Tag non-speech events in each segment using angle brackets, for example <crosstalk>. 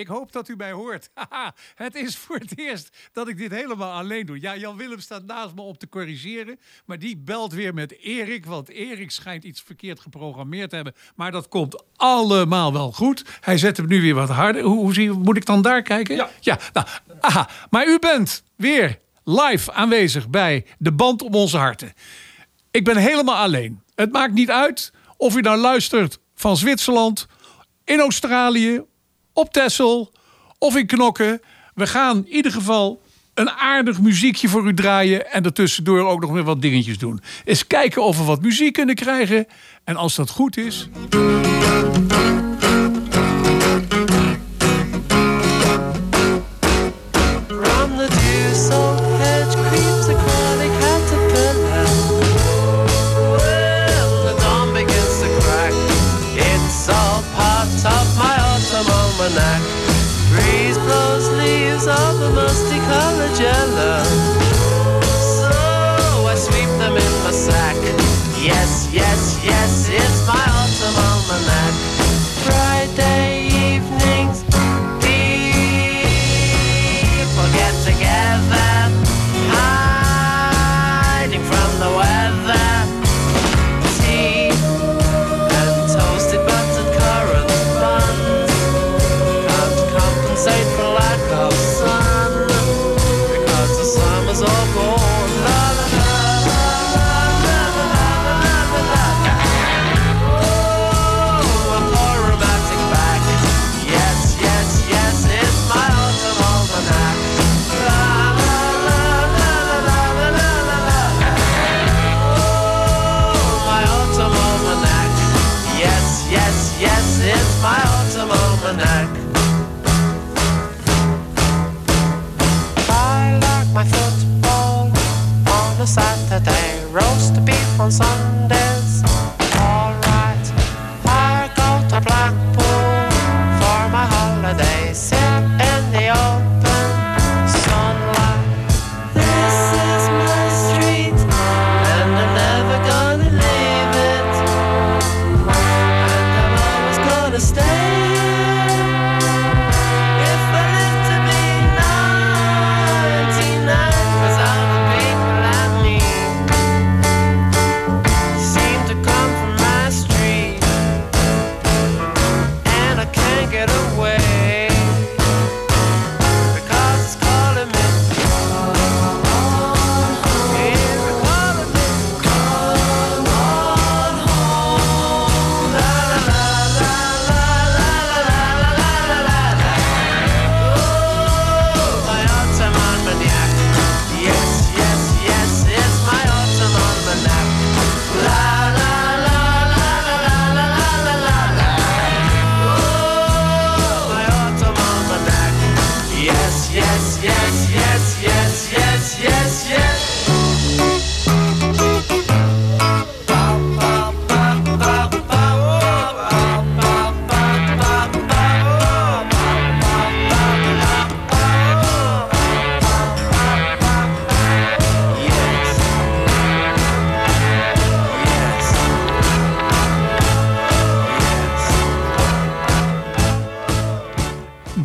Ik hoop dat u mij hoort. <laughs> het is voor het eerst dat ik dit helemaal alleen doe. Ja, Jan Willem staat naast me om te corrigeren. Maar die belt weer met Erik. Want Erik schijnt iets verkeerd geprogrammeerd te hebben. Maar dat komt allemaal wel goed. Hij zet hem nu weer wat harder. Hoe, hoe zie, moet ik dan daar kijken? Ja. ja nou, aha. Maar u bent weer live aanwezig bij de band om onze harten. Ik ben helemaal alleen. Het maakt niet uit of u nou luistert van Zwitserland, in Australië op Tessel of in Knokken. We gaan in ieder geval een aardig muziekje voor u draaien. En ertussendoor ook nog weer wat dingetjes doen. Eens kijken of we wat muziek kunnen krijgen. En als dat goed is. outside.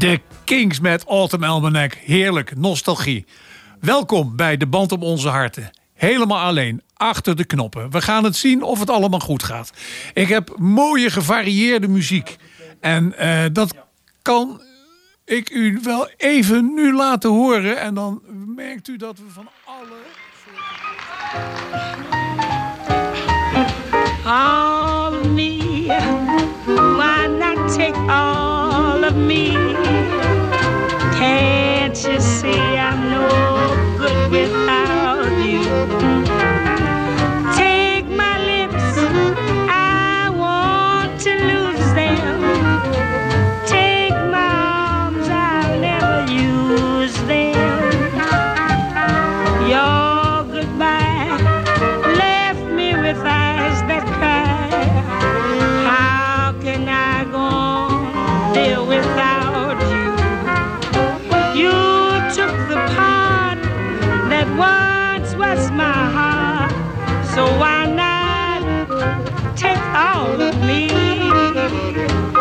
De Kings met Autumn Almanac. Heerlijk, nostalgie. Welkom bij De Band om Onze Harten. Helemaal alleen, achter de knoppen. We gaan het zien of het allemaal goed gaat. Ik heb mooie gevarieerde muziek. En eh, dat kan ik u wel even nu laten horen. En dan merkt u dat we van alle... all of me. Why not take all of me? Can't you see I'm no good without you? So why not take all of me?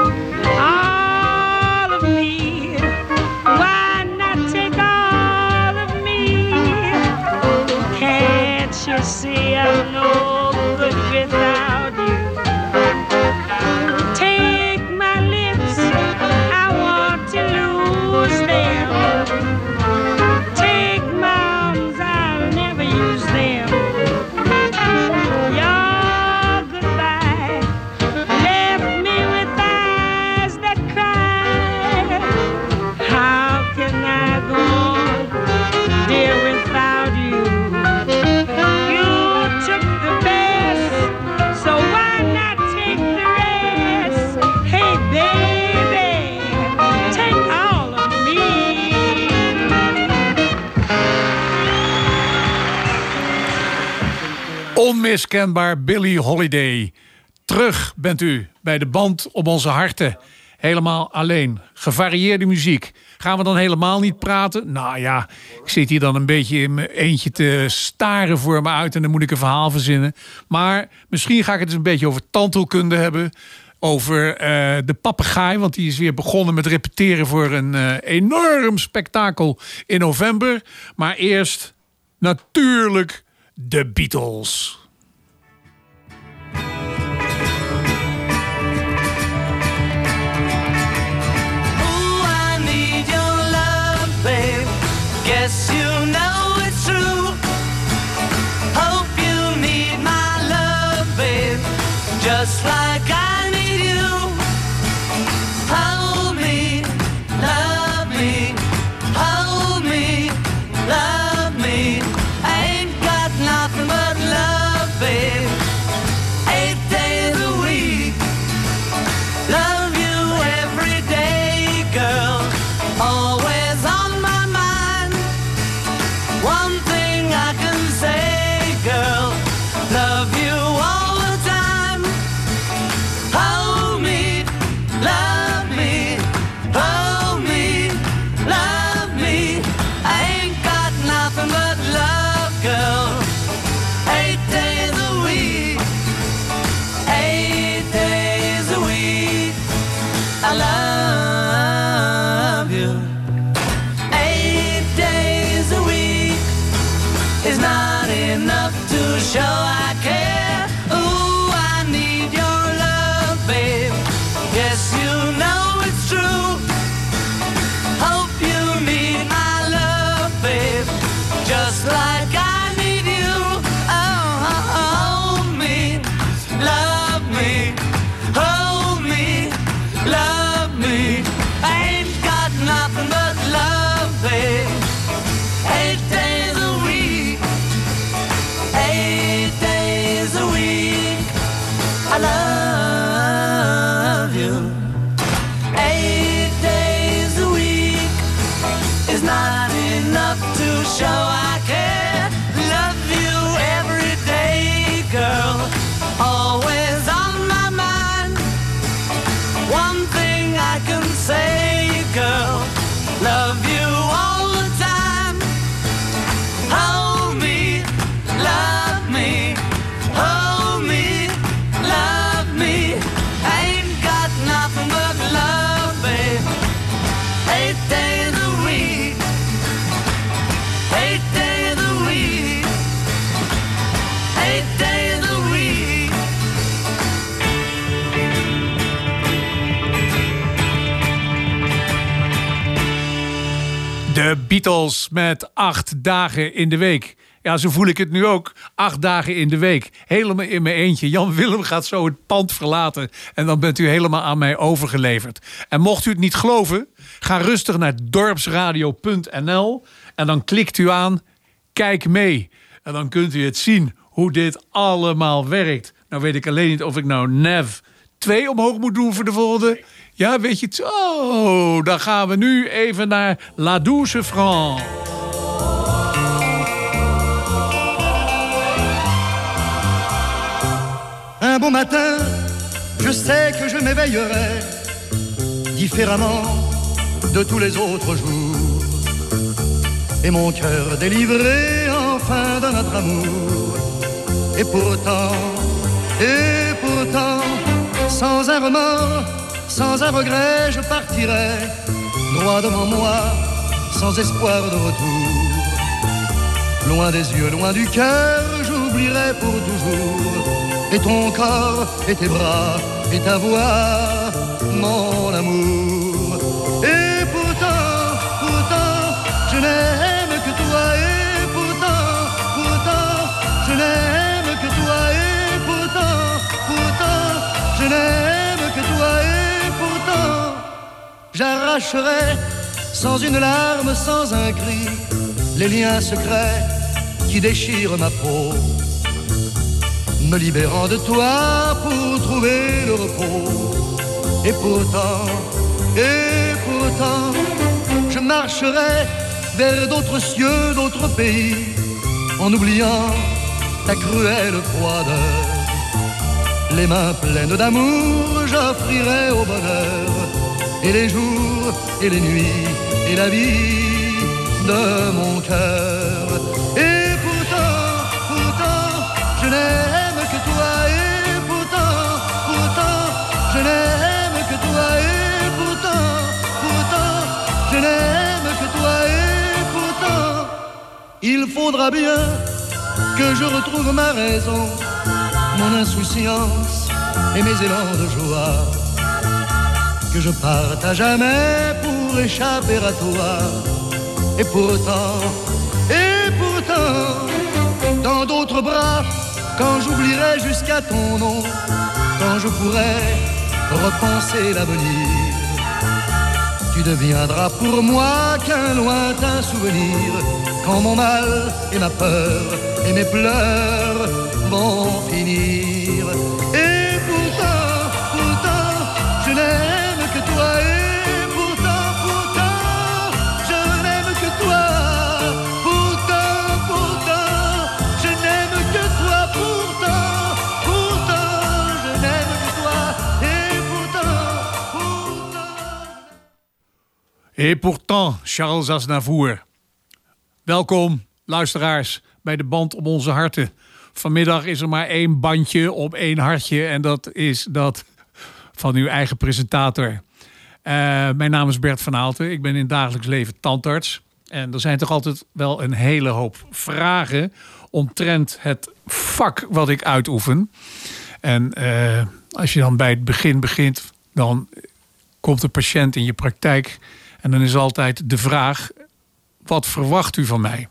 Onmiskenbaar Billy Holiday. Terug bent u bij de band op onze harten. Helemaal alleen. Gevarieerde muziek. Gaan we dan helemaal niet praten? Nou ja, ik zit hier dan een beetje in mijn eentje te staren voor me uit... en dan moet ik een verhaal verzinnen. Maar misschien ga ik het eens een beetje over tandheelkunde hebben... over eh, de papegaai, want die is weer begonnen met repeteren... voor een eh, enorm spektakel in november. Maar eerst natuurlijk de Beatles. Just like Beatles met acht dagen in de week. Ja, zo voel ik het nu ook. Acht dagen in de week. Helemaal in mijn eentje. Jan Willem gaat zo het pand verlaten. En dan bent u helemaal aan mij overgeleverd. En mocht u het niet geloven, ga rustig naar dorpsradio.nl. En dan klikt u aan Kijk mee. En dan kunt u het zien hoe dit allemaal werkt. Nou weet ik alleen niet of ik nou Nev 2 omhoog moet doen voor de volgende. Ja, weet je? Oh, dan gaan we nu even naar La Douce France. Un bon matin, je sais que je m'éveillerai différemment de tous les autres jours. Et mon cœur délivré enfin de notre amour. Et pourtant, et pourtant, sans un remords, sans un regret, je partirai droit devant moi, sans espoir de retour. Loin des yeux, loin du cœur, j'oublierai pour toujours. Et ton corps, et tes bras, et ta voix, mon amour. J'arracherai sans une larme, sans un cri, les liens secrets qui déchirent ma peau me libérant de toi pour trouver le repos. Et pourtant, et pourtant, je marcherai vers d'autres cieux, d'autres pays, en oubliant ta cruelle froideur. Les mains pleines d'amour, j'offrirai au bonheur, et les jours, et les nuits, et la vie de mon cœur. Et pourtant, pourtant, je n'aime que toi. Et pourtant, pourtant, je n'aime que toi. Et pourtant, pourtant, je n'aime que toi. Et pourtant, il faudra bien que je retrouve ma raison, mon insouciance et mes élans de joie, que je parte à jamais pour échapper à toi, et pourtant, et pourtant, dans d'autres bras, quand j'oublierai jusqu'à ton nom, quand je pourrai repenser l'avenir, tu deviendras pour moi qu'un lointain souvenir, quand mon mal et ma peur et mes pleurs vont finir. Et pourtant, Charles Aznavour. Welkom, luisteraars, bij de band om onze harten. Vanmiddag is er maar één bandje op één hartje en dat is dat van uw eigen presentator. Eh, mijn naam is Bert van Aalten. Ik ben in dagelijks leven tandarts. En er zijn toch altijd wel een hele hoop vragen omtrent het vak wat ik uitoefen. En eh, als je dan bij het begin begint, dan komt de patiënt in je praktijk. En dan is altijd de vraag: wat verwacht u van mij?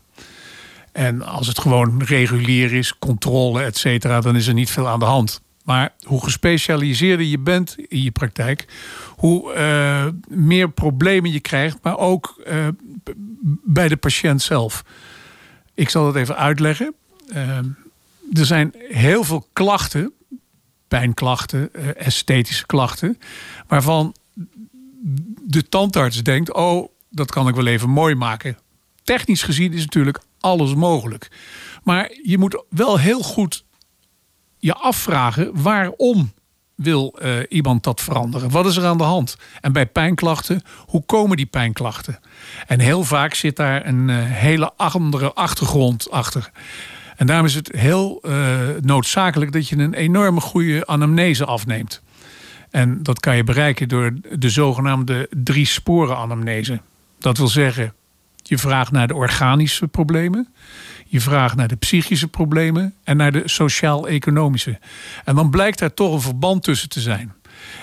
En als het gewoon regulier is, controle, et cetera, dan is er niet veel aan de hand. Maar hoe gespecialiseerder je bent in je praktijk, hoe eh, meer problemen je krijgt, maar ook eh, bij de patiënt zelf. Ik zal het even uitleggen. Eh, er zijn heel veel klachten, pijnklachten, esthetische klachten, waarvan de tandarts denkt: oh, dat kan ik wel even mooi maken. Technisch gezien is natuurlijk alles mogelijk. Maar je moet wel heel goed je afvragen waarom wil eh, iemand dat veranderen? Wat is er aan de hand? En bij pijnklachten, hoe komen die pijnklachten? En heel vaak zit daar een eh, hele andere achtergrond achter. En daarom is het heel eh, noodzakelijk dat je een enorme goede anamnese afneemt. En dat kan je bereiken door de zogenaamde drie sporen anamnese. Dat wil zeggen, je vraagt naar de organische problemen. Je vraagt naar de psychische problemen en naar de sociaal-economische. En dan blijkt daar toch een verband tussen te zijn.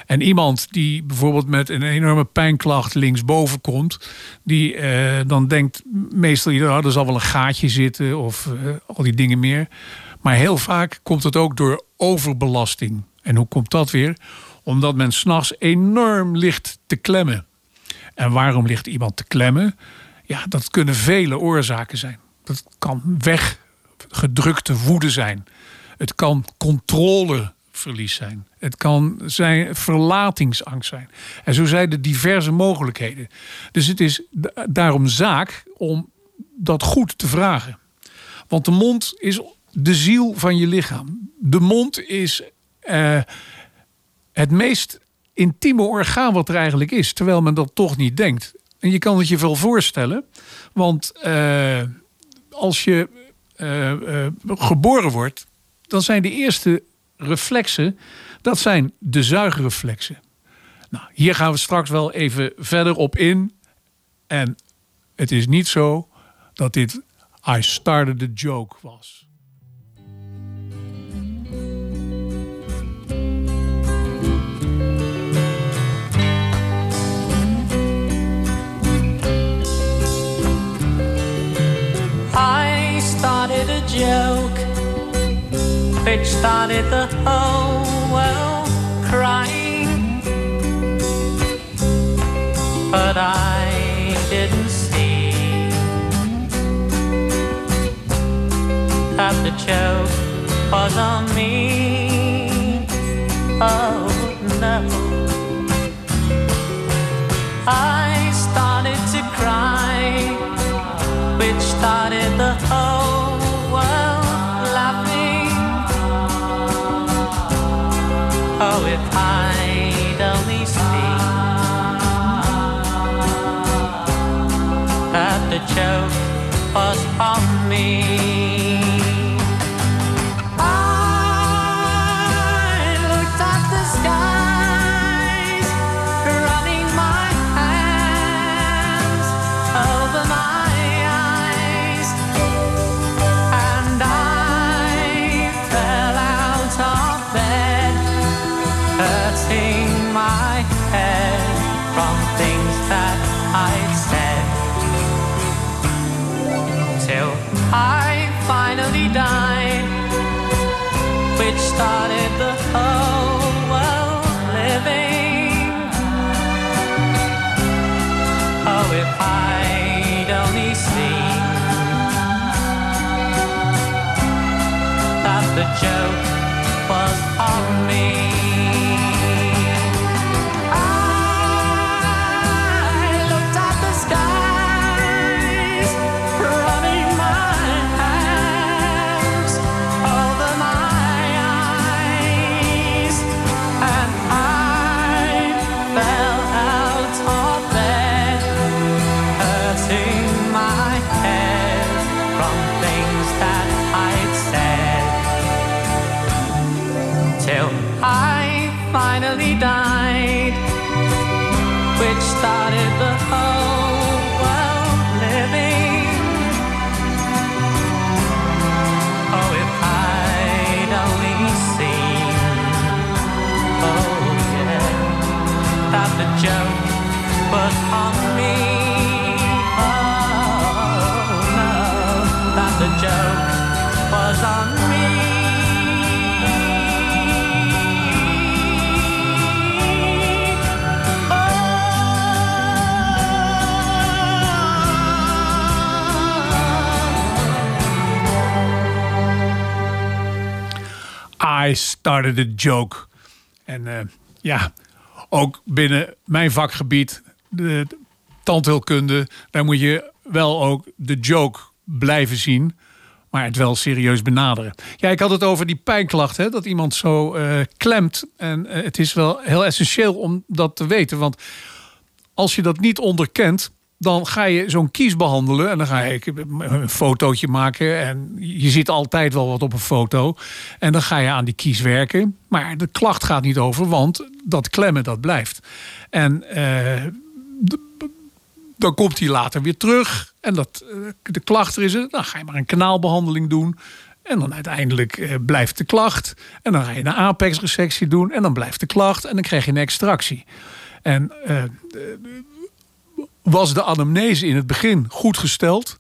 En iemand die bijvoorbeeld met een enorme pijnklacht linksboven komt, die eh, dan denkt meestal, oh, er zal wel een gaatje zitten of eh, al die dingen meer. Maar heel vaak komt het ook door overbelasting. En hoe komt dat weer? Omdat men s'nachts enorm ligt te klemmen. En waarom ligt iemand te klemmen? Ja, dat kunnen vele oorzaken zijn. Dat kan weggedrukte woede zijn. Het kan controleverlies zijn. Het kan zijn verlatingsangst zijn. En zo zijn er diverse mogelijkheden. Dus het is da- daarom zaak om dat goed te vragen. Want de mond is de ziel van je lichaam. De mond is eh, het meest intieme orgaan wat er eigenlijk is. Terwijl men dat toch niet denkt. En je kan het je wel voorstellen. Want eh, als je eh, eh, geboren wordt, dan zijn de eerste reflexen, dat zijn de zuigreflexen. Nou, hier gaan we straks wel even verder op in. En het is niet zo dat dit I started the joke was. Which started the whole world crying. But I didn't see that the joke was on me. Oh no. I started to cry which started the whole the joke was on me. Started a joke. En eh, ja, ook binnen mijn vakgebied, de tandheelkunde, daar moet je wel ook de joke blijven zien. Maar het wel serieus benaderen. Ja, ik had het over die pijnklacht, hè, dat iemand zo eh, klemt. En eh, het is wel heel essentieel om dat te weten. Want als je dat niet onderkent, dan ga je zo'n kies behandelen. En dan ga je een fotootje maken. En je ziet altijd wel wat op een foto. En dan ga je aan die kies werken. Maar de klacht gaat niet over, want dat klemmen, dat blijft. En eh, dan komt hij later weer terug. En dat, eh, de klacht er is, er, dan ga je maar een kanaalbehandeling doen. En dan uiteindelijk eh, blijft de klacht. En dan ga je een apex-resectie doen. En dan blijft de klacht. En dan krijg je een extractie. En was de anamnese in het begin goed gesteld,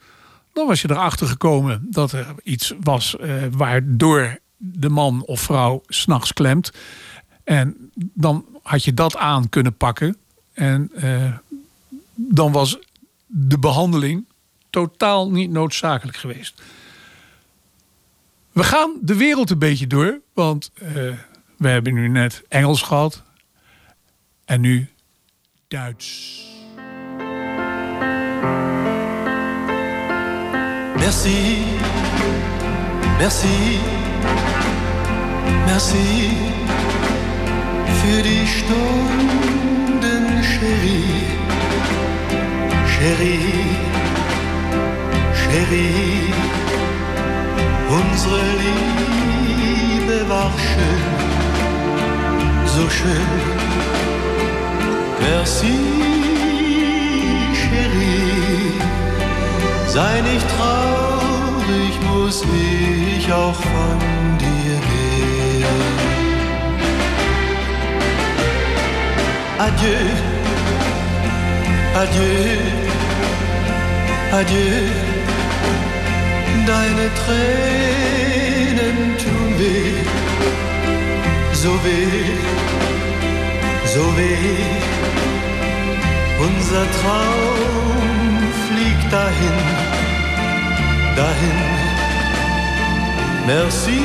dan was je erachter gekomen dat er iets was eh, waardoor de man of vrouw s'nachts klemt. En dan had je dat aan kunnen pakken. En eh, dan was de behandeling totaal niet noodzakelijk geweest. We gaan de wereld een beetje door, want eh, we hebben nu net Engels gehad en nu Duits. Merci, merci, merci für die Stunden, Chérie, Chérie, Chérie. Unsere Liebe war schön, so schön. Merci, Chérie. Sei nicht traurig, muss ich auch von dir gehen. Adieu, adieu, adieu. Deine Tränen tun weh, so weh, so weh. Unser Traum dahin, dahin. Merci,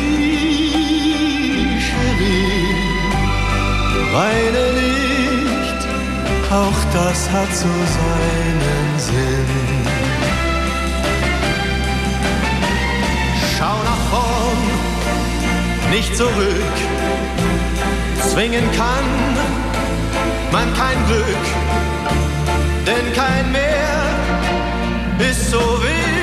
Chérie. Weine nicht, auch das hat so seinen Sinn. Schau nach vorn, nicht zurück. Zwingen kann man kein Glück denn kein Meer ist so wild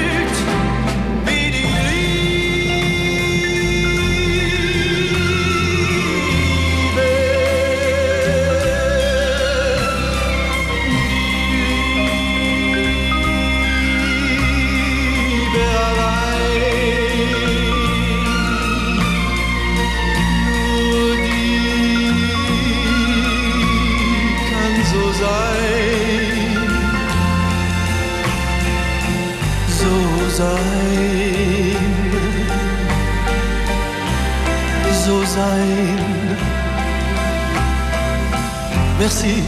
Merci,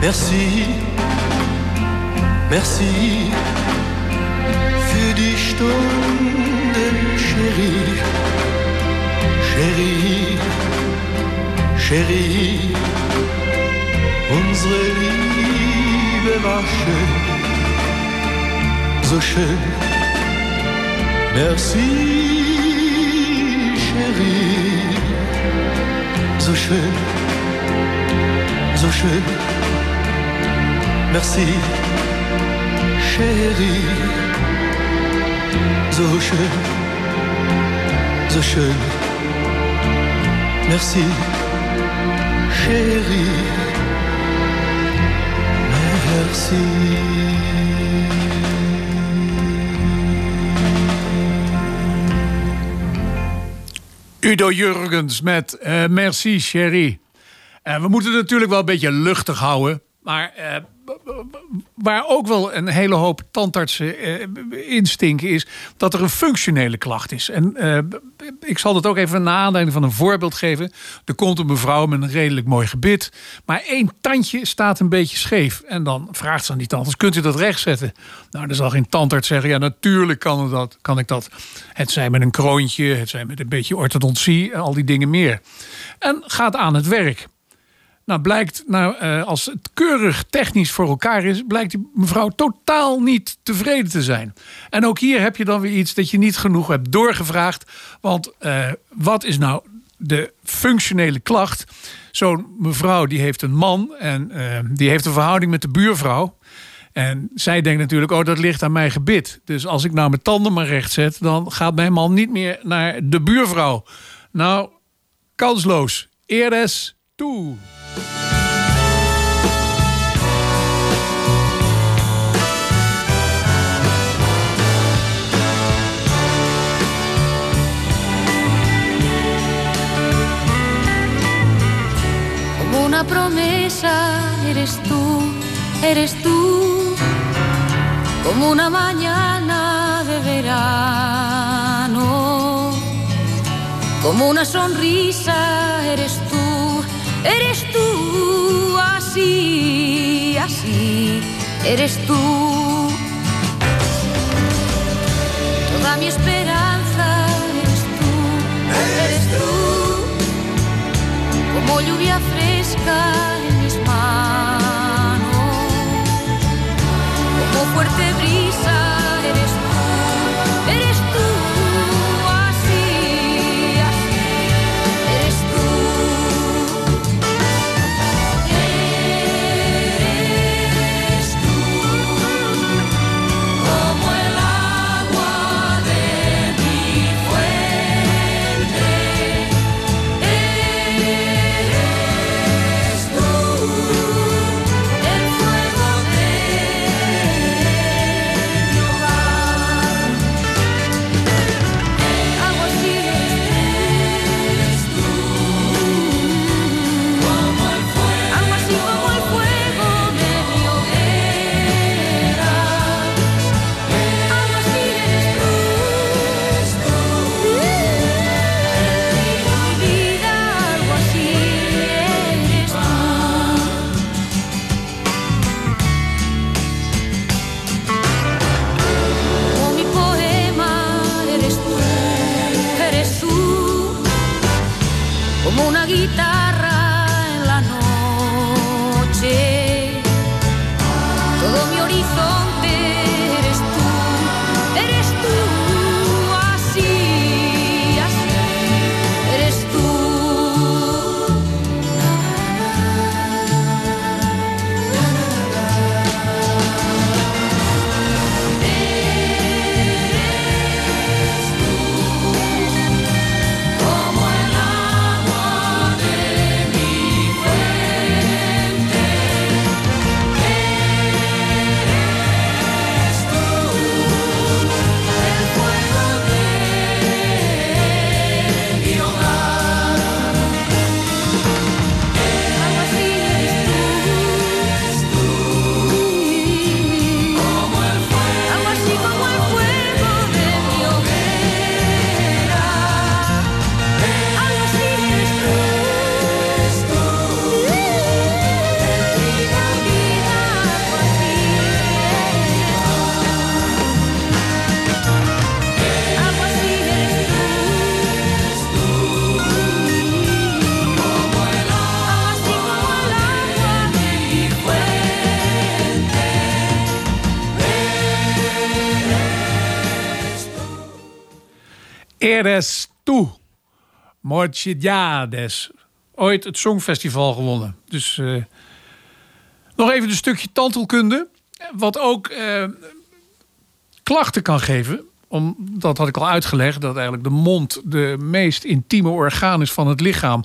merci, merci. Für die Stunden, Chérie, Chérie, Chérie. Unsere Liebe war schön. So schön. Merci, Chérie. So schön, so schön. Merci, Chérie. So schön, so schön. Merci, Chérie. Merci. Udo Jurgens met eh, Merci Chérie. Eh, we moeten het natuurlijk wel een beetje luchtig houden. Maar eh, waar ook wel een hele hoop tandartsen eh, instinken is dat er een functionele klacht is. En ik zal het ook even na aanleiding van een voorbeeld geven. Er komt een mevrouw met een redelijk mooi gebit, maar één tandje staat een beetje scheef. En dan vraagt ze aan die tandarts: kunt u dat rechtzetten? Nou, dan zal geen tandarts zeggen: ja, natuurlijk kan, dat, kan ik dat. Het zij met een kroontje, het zij met een beetje orthodontie en al die dingen meer. En gaat aan het werk. Nou, blijkt, nou, eh, als het keurig technisch voor elkaar is, blijkt die mevrouw totaal niet tevreden te zijn. En ook hier heb je dan weer iets dat je niet genoeg hebt doorgevraagd. Want eh, wat is nou de functionele klacht? Zo'n mevrouw die heeft een man en eh, die heeft een verhouding met de buurvrouw. En zij denkt natuurlijk, oh, dat ligt aan mijn gebit. Dus als ik nou mijn tanden maar recht zet, dan gaat mijn man niet meer naar de buurvrouw. Nou, kansloos. Eres toe. Como una promesa eres tú, eres tú, como una mañana de verano, como una sonrisa eres tú, eres tú, así, así eres tú. Toda mi esperanza eres tú, eres tú, como lluvia fresca. quita Eres tu. Ooit het Songfestival gewonnen. Dus eh, nog even een stukje tandheelkunde. Wat ook eh, klachten kan geven. Om, dat had ik al uitgelegd. Dat eigenlijk de mond de meest intieme orgaan is van het lichaam.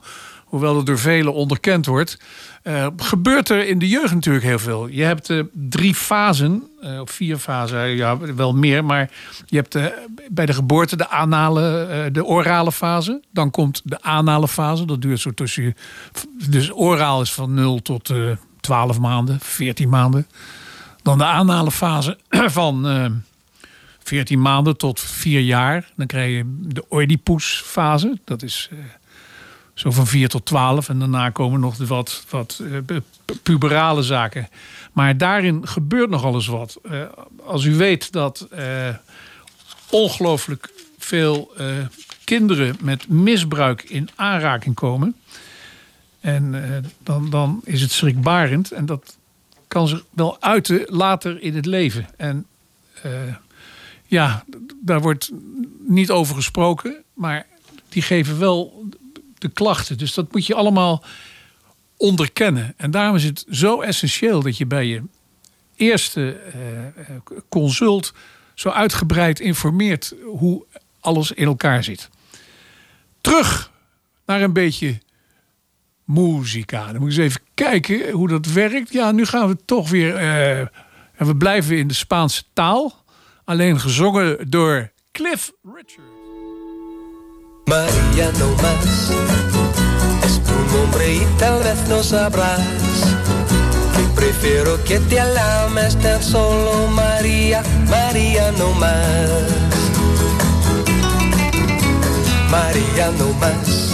Hoewel het door velen onderkend wordt. eh, gebeurt er in de jeugd natuurlijk heel veel. Je hebt eh, drie fasen. eh, of vier fasen, ja, wel meer. Maar je hebt bij de geboorte de anale, de orale fase. Dan komt de anale fase. Dat duurt zo tussen. Dus oraal is van 0 tot eh 12 maanden, 14 maanden. Dan de aanhalenfase <clears throat> van eh 14 maanden tot 4 jaar. Dan krijg je de Oedipus-fase. Dat is zo van 4 tot 12. En daarna komen nog wat, wat eh, pu- puberale zaken. Maar daarin gebeurt nog alles wat. Eh, als u weet dat eh, ongelooflijk veel kinderen met misbruik in aanraking komen. En dan, dan is het schrikbarend. En dat kan zich wel uiten later in het leven. En ja, daar wordt niet over gesproken. Maar die geven wel de klachten. Dus dat moet je allemaal onderkennen. En daarom is het zo essentieel dat je bij je eerste eh, eh, consult zo uitgebreid informeert hoe alles in elkaar zit. Terug naar een beetje muzika. Dan moet ik eens even kijken hoe dat werkt. Ja, nu gaan we toch weer. eh, en we blijven in de Spaanse taal. Alleen gezongen door Cliff Richard. María no más es tu nombre y tal vez no sabrás que prefiero que te alames tan solo María, María no más. María no más.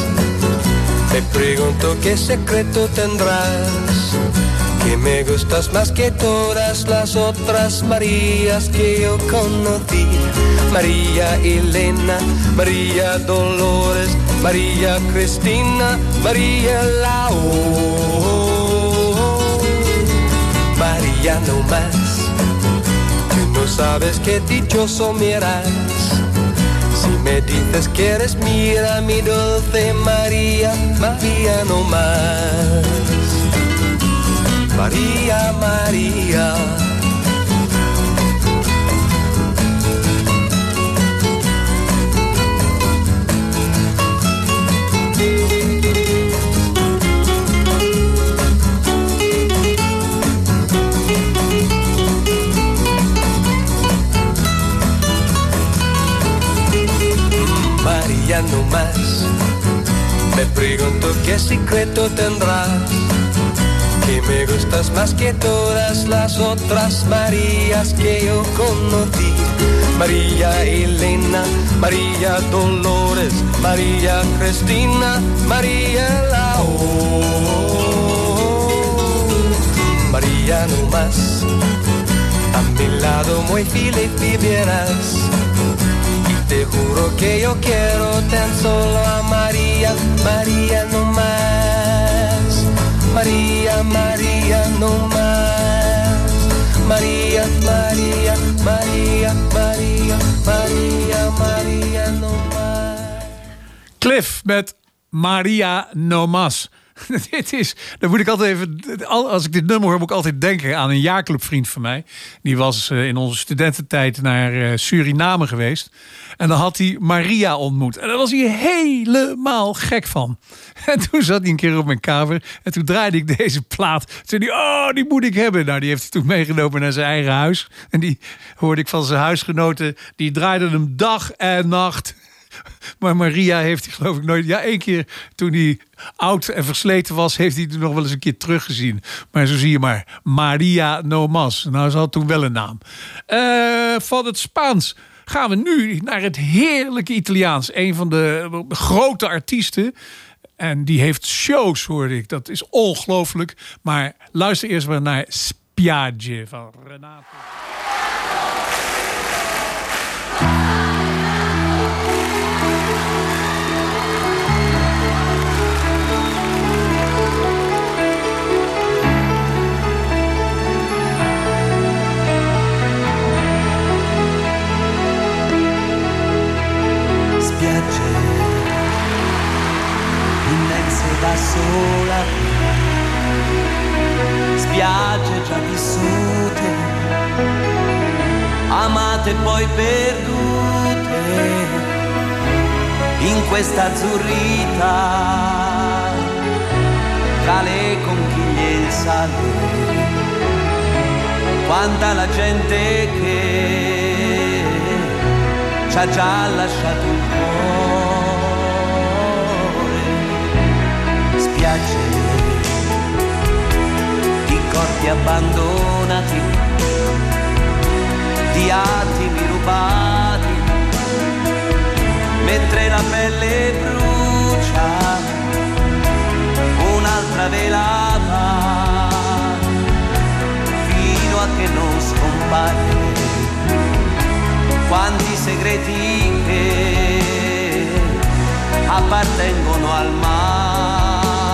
Me pregunto qué secreto tendrás. Me gustas más que todas las otras Marías que yo conocí. María Elena, María Dolores, María Cristina, María Lao. María no más. Tú no sabes qué dichoso me. Si me dices que eres mía, mi dulce María, María no más. María, María. María no más. Me pregunto qué secreto tendrás. Me gustas más que todas las otras Marías que yo conocí. María Elena, María Dolores, María Cristina, María Lao. María no más. A mi lado muy feliz vivirás. Y te juro que yo quiero tan solo a María, María no más. María, María no más. María, María, María, María, María no más. Cliff met Maria Nomas. <laughs> dit is, dan moet ik altijd even, al- als ik dit nummer hoor, moet ik altijd denken aan een jaarclubvriend van mij. Die was eh, in onze studententijd naar eh, Suriname geweest. En dan had hij Maria ontmoet. En daar was hij helemaal gek van. <laughs> En toen zat hij een keer op mijn kamer. En toen draaide ik deze plaat. Toen hij, oh, die moet ik hebben. Nou, die heeft hij toen meegenomen naar zijn eigen huis. En die hoorde ik van zijn huisgenoten. Die draaiden hem dag en nacht. <laughs> Maar Maria heeft hij geloof ik nooit... Ja, één keer toen hij oud en versleten was... heeft hij er nog wel eens een keer teruggezien. Maar zo zie je maar. Maria Nomas. Nou, ze had toen wel een naam. Eh, van het Spaans gaan we nu naar het heerlijke Italiaans. Een van de grote artiesten. En die heeft shows, hoorde ik. Dat is ongelooflijk. Maar luister eerst maar naar Spiagge van Renato. Spiagge immense da sola. Spiagge già vissute. Amate poi perdute. In questa azzurrita. Tra le conchiglie e il quanta la gente che ci ha già lasciato il cuore. Spiagge di abbandonati, di attimi rubati, mentre la pelle brucia, segreti che appartengono al mare.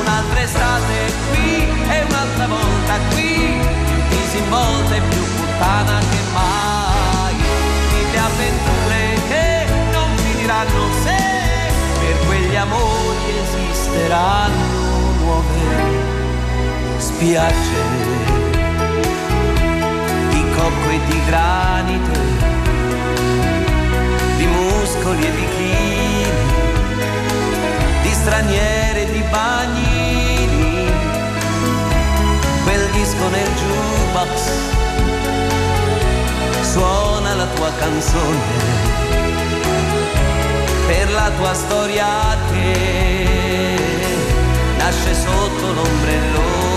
Un'altra estate qui e un'altra volta qui, disinvolta e più puttana che mai. Mille avventure che non finiranno se per quegli amori esisteranno nuove spiagge di granito, di muscoli e bikini, di straniere e di bagnini, quel disco nel jukebox suona la tua canzone per la tua storia che nasce sotto l'ombrellone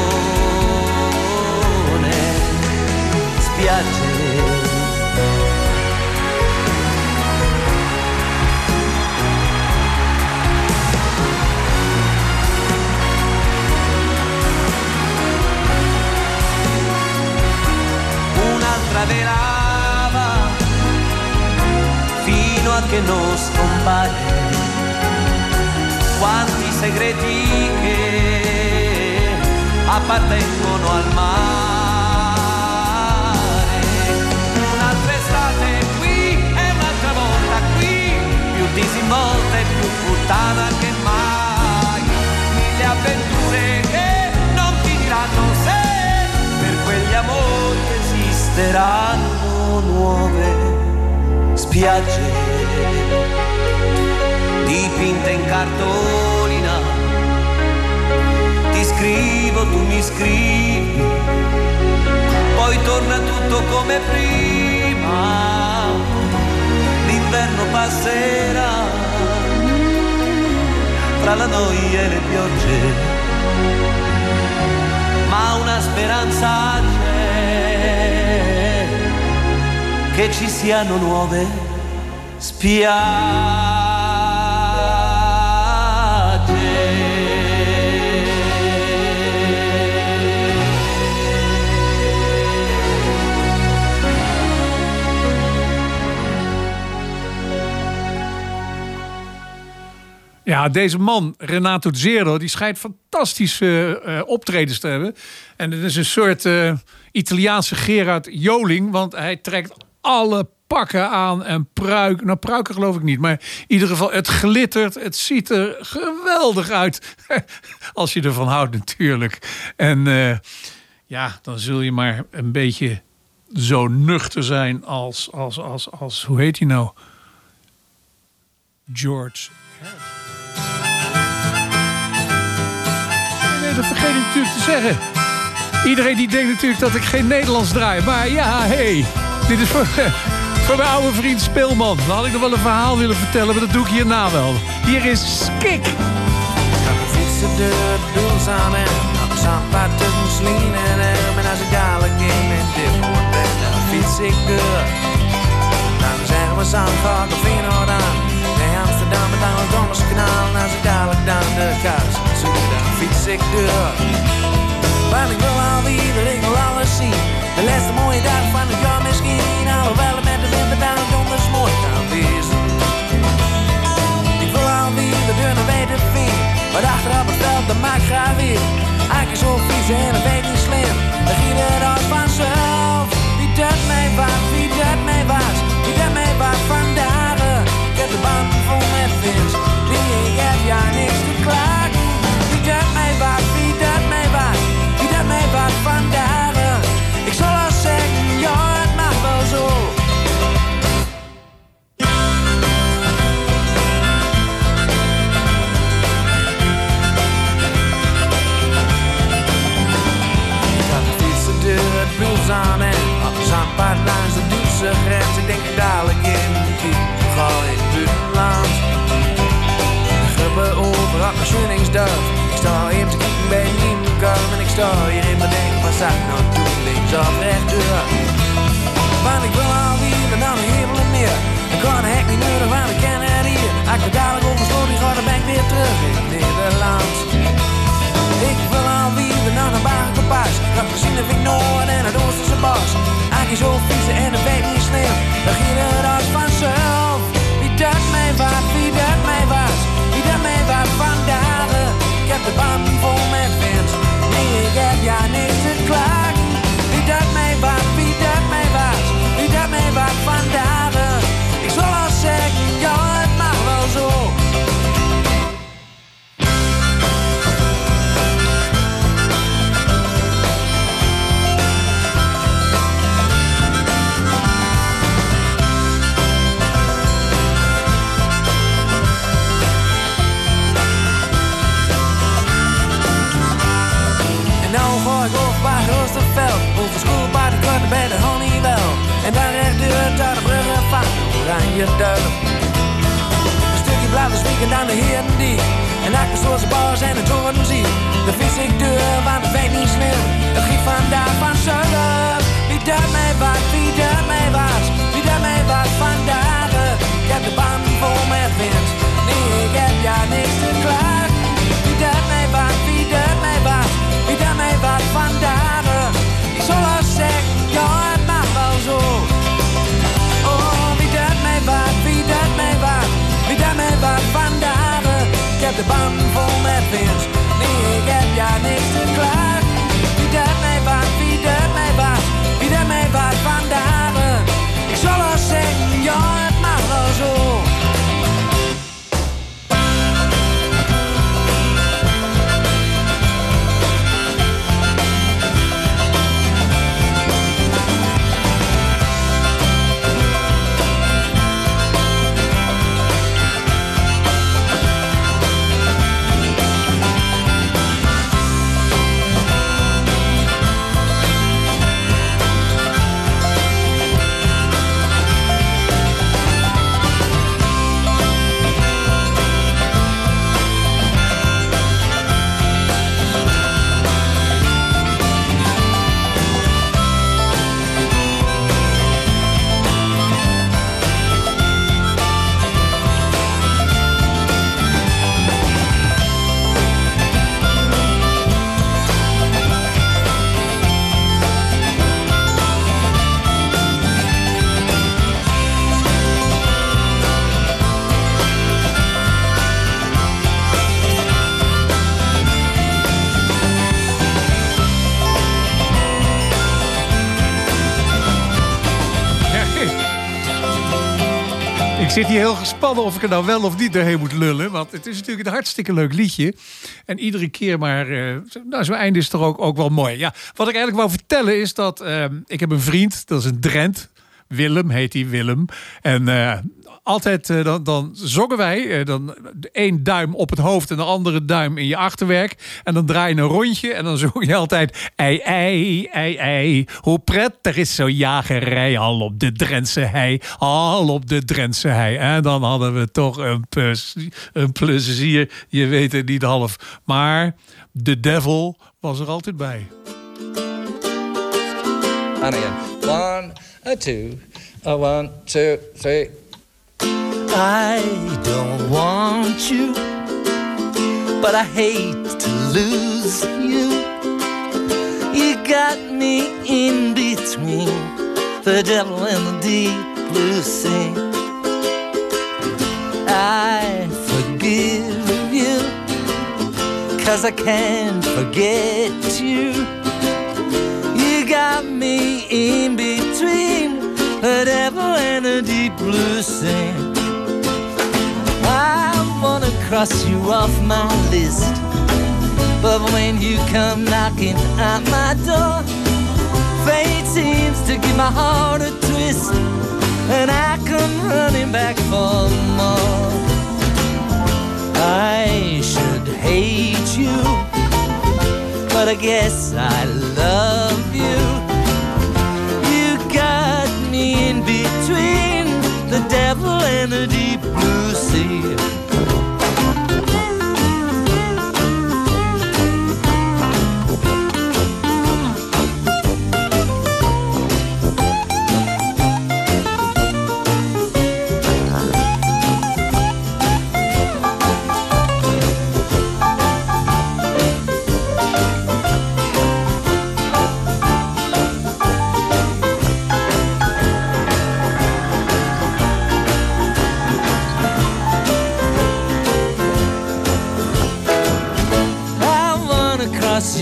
spiagge. Velava fino a che non scompare quanti segreti che appartengono al mare. Disinvolta e più puttana che esisteranno nuove spiagge dipinte in cartolina. Ti scrivo, tu mi scrivi, poi torna tutto come prima. L'inverno passerà fra la noia e le piogge, ma una speranza che siano nuove Ja, deze man, Renato Zero, die schijnt fantastische eh, optredens te hebben. En het is een soort eh, Italiaanse Gerard Joling, want hij trekt alle pakken aan en pruik. Nou, pruiken geloof ik niet, maar in ieder geval, het glittert. Het ziet er geweldig uit. <laughs> Als je ervan houdt, natuurlijk. En eh, ja, dan zul je maar een beetje zo nuchter zijn als, als, als, als hoe heet hij nou? George Nee, dat vergeet ik natuurlijk te zeggen. Iedereen die denkt natuurlijk dat ik geen Nederlands draai. Maar ja, hey, dit is voor, <laughs> voor mijn oude vriend Speelman. Dan had ik nog wel een verhaal willen vertellen, maar dat doe ik hierna wel. Hier is Skik. fietsen de buls aan en zandpad tussen Slien en hem. En als ik dadelijk in mijn diphoort ben, dan fiets ik door. Dan zeggen we Zandvoort of Feyenoord aan. Nee, Amsterdam met aan het Donderskanaal. En als ik dadelijk dan de kaars zoek, dan fiets ik door. Want ik wil alweer, ik wil alles zien. De laatste mooie dag van het jaar misschien. Alhoewel het met de winter dan donders mooi kan wezen. Ik wil alweer de deur naar weten vind. Maar achter op het veld, dat maakt graag weer. Eigenlijk zo vies en dat weet niet slim. Dan ging het als vanzelf. Wie dat mij was, wie dat mij was. Wie dat mij was vandaag. Ik heb de band vol met vins. Die ik heb Ik denk dadelijk in die ga in het buitenland. De gruppen over op mijn schunningsdag. Ik sta even te kijken bij een nieuwe en ik sta hier in mijn denk, wat zou ik nou? Links of rechtdoor? Want ik wil alweer en dan een hemel meer. Ik kan de hek niet nodig, want ik ken het hier. Ik er dadelijk sloot, die gaat, dan ben ik weer terug in Nederland. Ik wil alweer en dan een Dat gezien heb ik Noord en het Oosterse bos. Als je zo fietsen en het weet niet slim, dan ging het als vanzelf. Wie dat mij wat, wie dat mij was, wie dat mij wat vandaag. Ik heb de band vol met fans, nee ik heb ja niks te klagen. Bij Oosterveld Over schoolpaard, ik kwart bij de Honeywell En dan recht deur naar de bruggen van Oranje Duil. Een stukje blauwe spiek en dan de Heerendie En achter zoals de bars en de toren zie De vis ik deur, want het weet niet slim Het giet vandaag van zuiden Wie dat mij wat, wie mij was Wie dat mij wat vandaag? Ik heb de band vol met wind. Nee, ik heb ja niks te klagen de band vol met wind Nee, ik heb ja niks te klagen zit hier heel gespannen of ik er nou wel of niet doorheen moet lullen. Want het is natuurlijk een hartstikke leuk liedje. En iedere keer maar... eh, nou, zo'n einde is toch ook, ook wel mooi. Ja, wat ik eigenlijk wou vertellen is dat... eh, ik heb een vriend, dat is een Drent. Willem heet hij, Willem. En eh, altijd eh, dan, dan zongen wij. eh, dan één duim op het hoofd en de andere duim in je achterwerk. En dan draai je een rondje. En dan <laughs> zong je altijd... Ei, ei, ei, ei. Hoe prettig is zo'n jagerij. Al op de Drentse hei. Al op de Drentse hei. En dan hadden we toch een, een plezier. Je weet het niet half. Maar de devil was er altijd bij. Again. One, two, one, two, three. I don't want you, but I hate to lose you. You got me in between the devil and the deep blue sea. I forgive you, cause I can't forget you. You got me in between the devil and the deep blue sea. Cross you off my list. But when you come knocking at my door, fate seems to give my heart a twist. And I come running back for more. I should hate you, but I guess I love you. You got me in between the devil and the deep blue sea.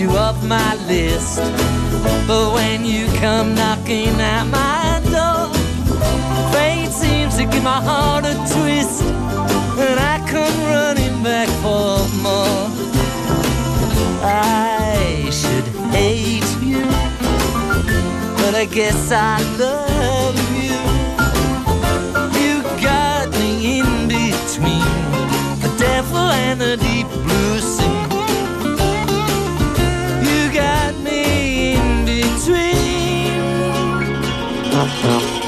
You off my list. But when you come knocking at my door, fate seems to give my heart a twist, and I come running back for more. I should hate you, but I guess I love you. You got me in between the devil and the deep blue sea. Thank you.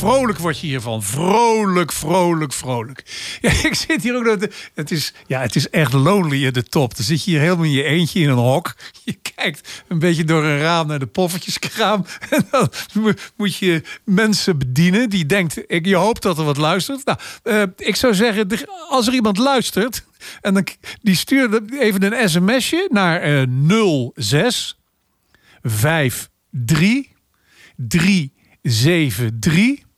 Vrolijk word je hiervan. Vrolijk, vrolijk, vrolijk. <laughs> Ja, ik zit hier ook... Het is, ja, het is echt lonely in de top. Dan zit je hier helemaal in je eentje in een hok. <laughs> Je kijkt een beetje door een raam naar de poffertjeskraam. <laughs> En dan mo- moet je mensen bedienen die denkt... Ik, je hoopt dat er wat luistert. Nou, eh, ik zou zeggen, als er iemand luistert... En dan, die stuurt even een sms'je naar eh 06 53 373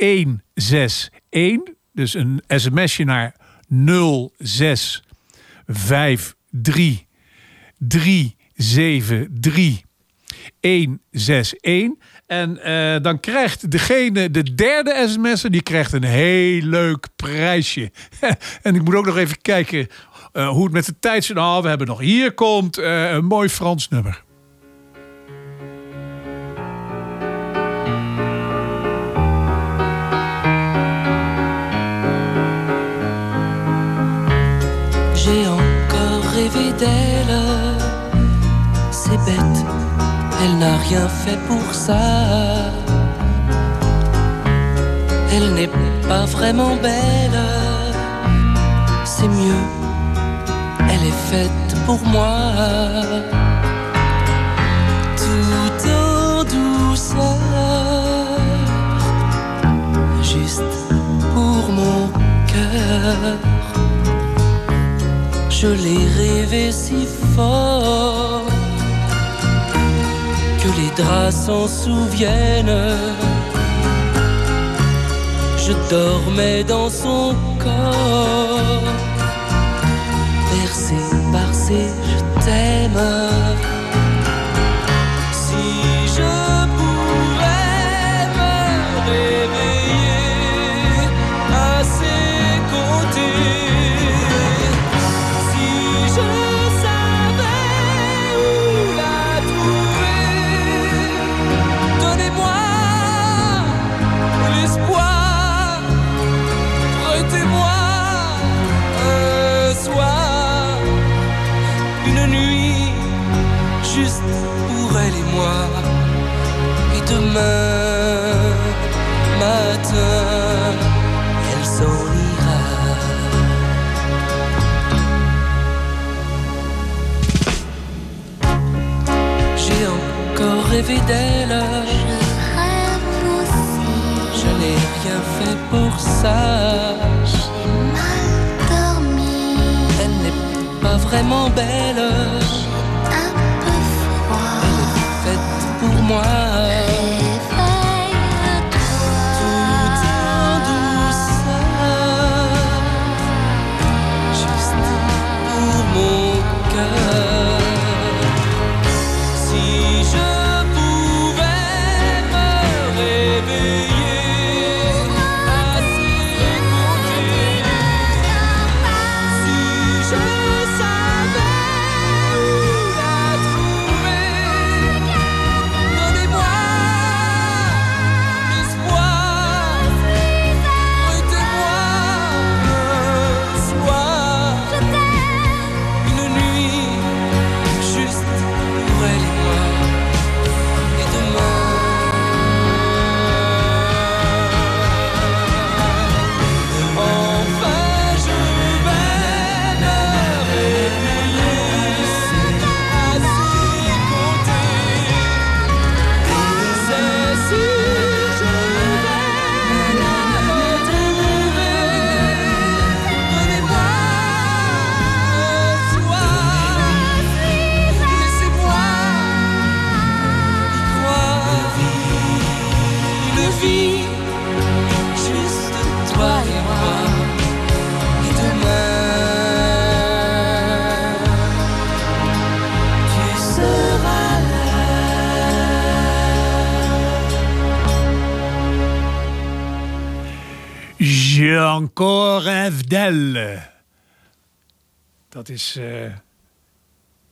161. Dus een sms'je naar 06 53 373 161. En eh, dan krijgt degene, de derde sms'er, die krijgt een heel leuk prijsje. <laughs> en ik moet ook nog even kijken eh, hoe het met de tijd zit. Nou, we hebben nog, hier komt eh, een mooi Frans nummer. Elle n'a rien fait pour ça. Elle n'est pas vraiment belle. C'est mieux, elle est faite pour moi. Tout en douceur, juste pour mon cœur. Je l'ai rêvé si fort les draps s'en souviennent. Je dormais dans son corps, bercé par ses je t'aime. Moi, et demain matin, elle s'en ira. J'ai encore rêvé d'elle. Je n'ai rien fait pour ça. Elle n'est pas vraiment belle. Is... eh,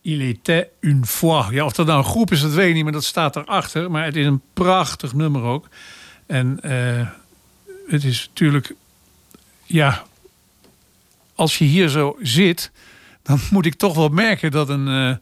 Il était une fois. Ja, of dat nou een groep is, dat weet ik niet, maar dat staat erachter. Maar het is een prachtig nummer ook. En eh, het is natuurlijk... Ja, als je hier zo zit, dan moet ik toch wel merken dat een, eh,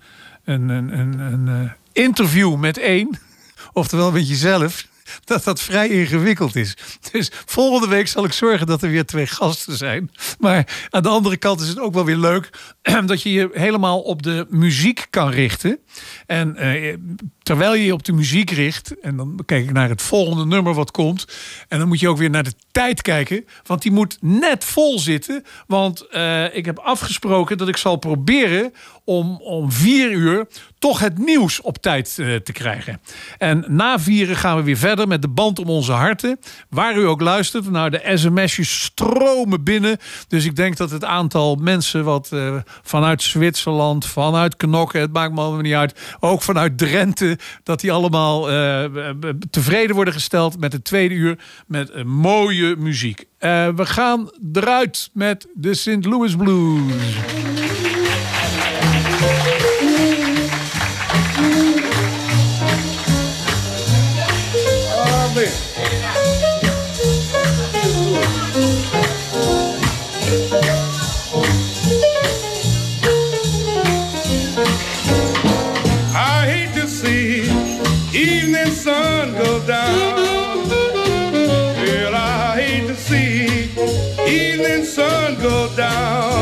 een, een, een, een interview met één, <laughs> oftewel met jezelf, dat dat vrij ingewikkeld is. Dus volgende week zal ik zorgen dat er weer twee gasten zijn. Maar aan de andere kant is het ook wel weer leuk <clears throat> dat je je helemaal op de muziek kan richten. En eh, terwijl je je op de muziek richt, en dan kijk ik naar het volgende nummer wat komt. En dan moet je ook weer naar de tijd kijken, want die moet net vol zitten. Want eh, ik heb afgesproken dat ik zal proberen om, om vier uur toch het nieuws op tijd eh, te krijgen. En na vieren gaan we weer verder met de band om onze harten. Waar u ook luistert, nou de sms'jes stromen binnen. Dus ik denk dat het aantal mensen wat vanuit Zwitserland, vanuit Knokken, het maakt me allemaal niet uit, ook vanuit Drenthe, dat die allemaal eh, tevreden worden gesteld met het tweede uur met mooie muziek. Eh, we gaan eruit met de St. Louis Blues. Evening sun go down.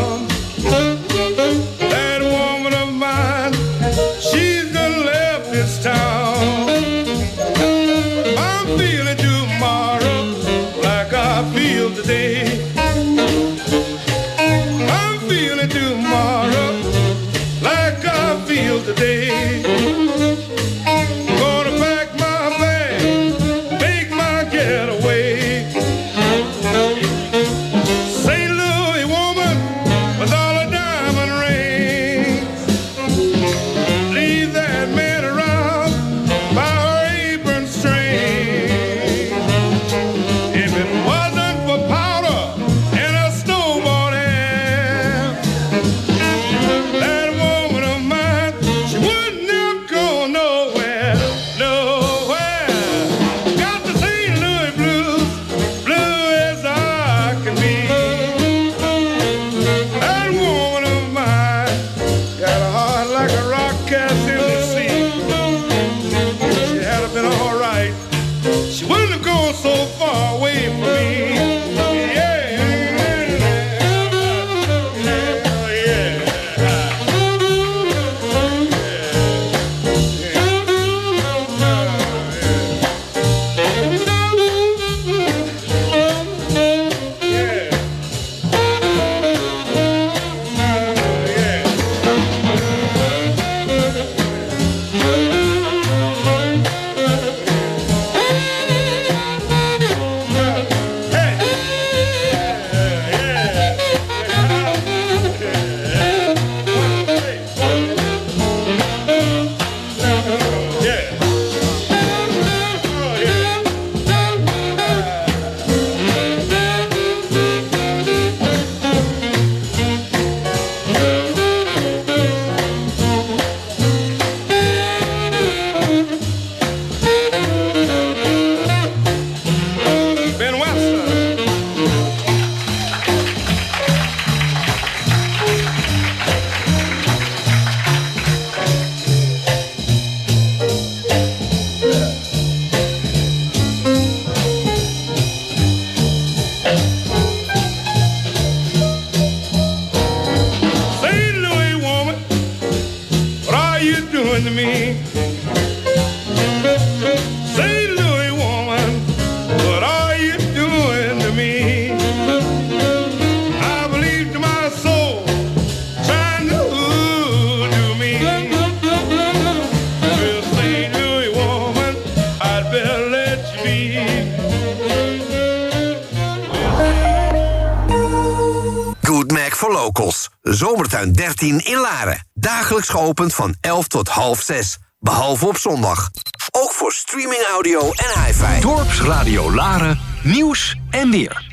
Geopend van 11 tot half 6. Behalve op zondag. Ook voor streaming audio en hi-fi. Dorpsradio Laren, nieuws en weer.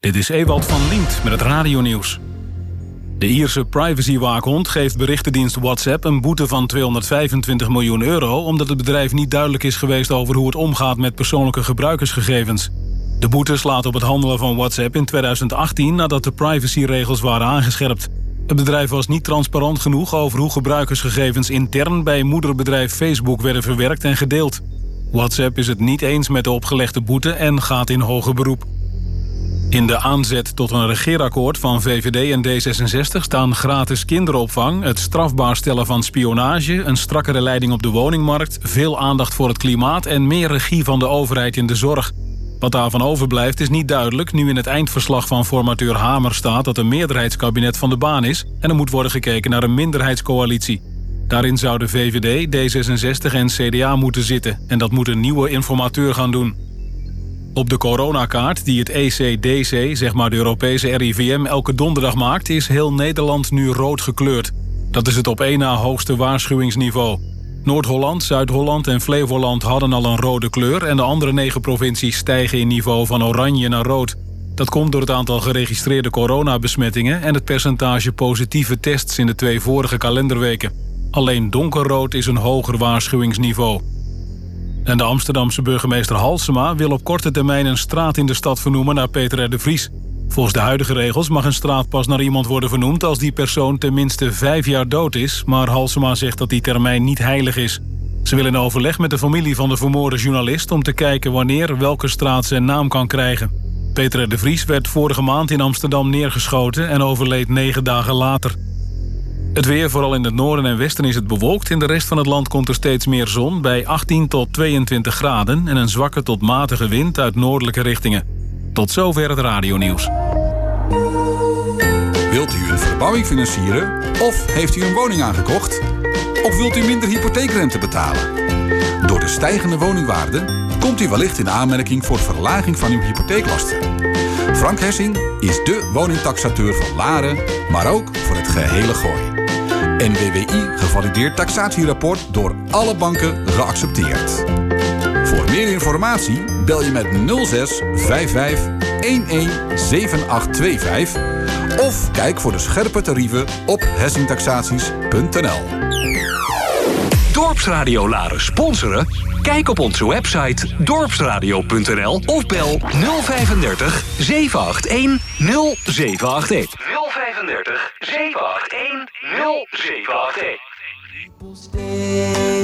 Dit is Ewald van Liemt met het radionieuws. De Ierse privacywaakhond geeft berichtendienst WhatsApp een boete van 225 miljoen euro... omdat het bedrijf niet duidelijk is geweest over hoe het omgaat met persoonlijke gebruikersgegevens. De boete slaat op het handelen van WhatsApp in 2018 nadat de privacyregels waren aangescherpt. Het bedrijf was niet transparant genoeg over hoe gebruikersgegevens intern bij moederbedrijf Facebook werden verwerkt en gedeeld. WhatsApp is het niet eens met de opgelegde boete en gaat in hoger beroep. In de aanzet tot een regeerakkoord van VVD en D66 staan gratis kinderopvang, het strafbaar stellen van spionage, een strakkere leiding op de woningmarkt, veel aandacht voor het klimaat en meer regie van de overheid in de zorg. Wat daarvan overblijft is niet duidelijk, nu in het eindverslag van formateur Hamer staat dat een meerderheidskabinet van de baan is en er moet worden gekeken naar een minderheidscoalitie. Daarin zouden VVD, D66 en CDA moeten zitten en dat moet een nieuwe informateur gaan doen. Op de coronakaart die het ECDC, zeg maar de Europese RIVM, elke donderdag maakt... is heel Nederland nu rood gekleurd. Dat is het op één na hoogste waarschuwingsniveau. Noord-Holland, Zuid-Holland en Flevoland hadden al een rode kleur... en de andere negen provincies stijgen in niveau van oranje naar rood. Dat komt door het aantal geregistreerde coronabesmettingen... en het percentage positieve tests in de twee vorige kalenderweken. Alleen donkerrood is een hoger waarschuwingsniveau. En de Amsterdamse burgemeester Halsema wil op korte termijn een straat in de stad vernoemen naar Peter R. de Vries. Volgens de huidige regels mag een straat pas naar iemand worden vernoemd als die persoon tenminste vijf jaar dood is, maar Halsema zegt dat die termijn niet heilig is. Ze wil in overleg met de familie van de vermoorde journalist om te kijken wanneer welke straat zijn naam kan krijgen. Peter de Vries werd vorige maand in Amsterdam neergeschoten en overleed negen dagen later. Het weer, vooral in het noorden en westen, is het bewolkt. In de rest van het land komt er steeds meer zon... bij 18 tot 22 graden en een zwakke tot matige wind uit noordelijke richtingen. Tot zover het radionieuws. Wilt u een verbouwing financieren of heeft u een woning aangekocht? Of wilt u minder hypotheekrente betalen? Door de stijgende woningwaarde komt u wellicht in aanmerking voor verlaging van uw hypotheeklasten. Frank Hessing is de woningtaxateur van Laren, maar ook voor het gehele gooi. NWWI gevalideerd taxatierapport door alle banken geaccepteerd. Voor meer informatie bel je met 06 55 11 7825 of kijk voor de scherpe tarieven op hessingtaxaties.nl. Dorpsradio Laren sponsoren? Kijk op onze website dorpsradio.nl of bel 035 781 0781. 035 781 0781.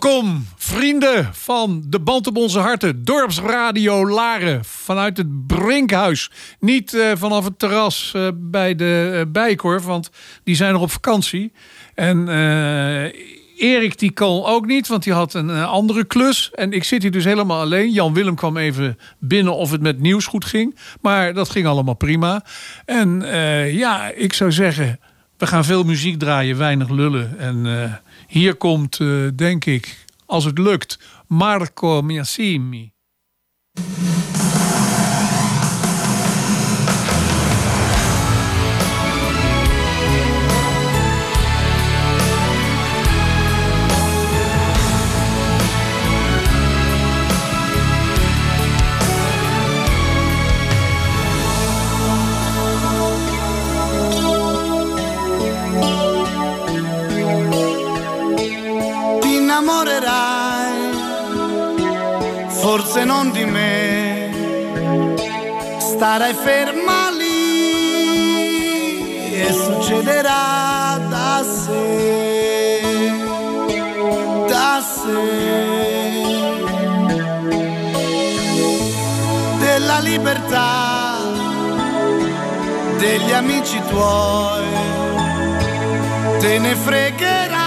Welkom, vrienden van de Band op onze harten. Dorpsradio Laren vanuit het Brinkhuis. Niet eh, vanaf het terras eh, bij de eh, Bijkorf, want die zijn nog op vakantie. En Erik die kon ook niet, want die had een andere klus. En ik zit hier dus helemaal alleen. Jan Willem kwam even binnen of het met nieuws goed ging. Maar dat ging allemaal prima. En ja, ik zou zeggen, we gaan veel muziek draaien, weinig lullen. En hier komt, eh, denk ik, als het lukt, Marco Miasimi. Forse non di me, starai ferma lì e succederà da sé, da sé, della libertà degli amici tuoi, te ne fregherai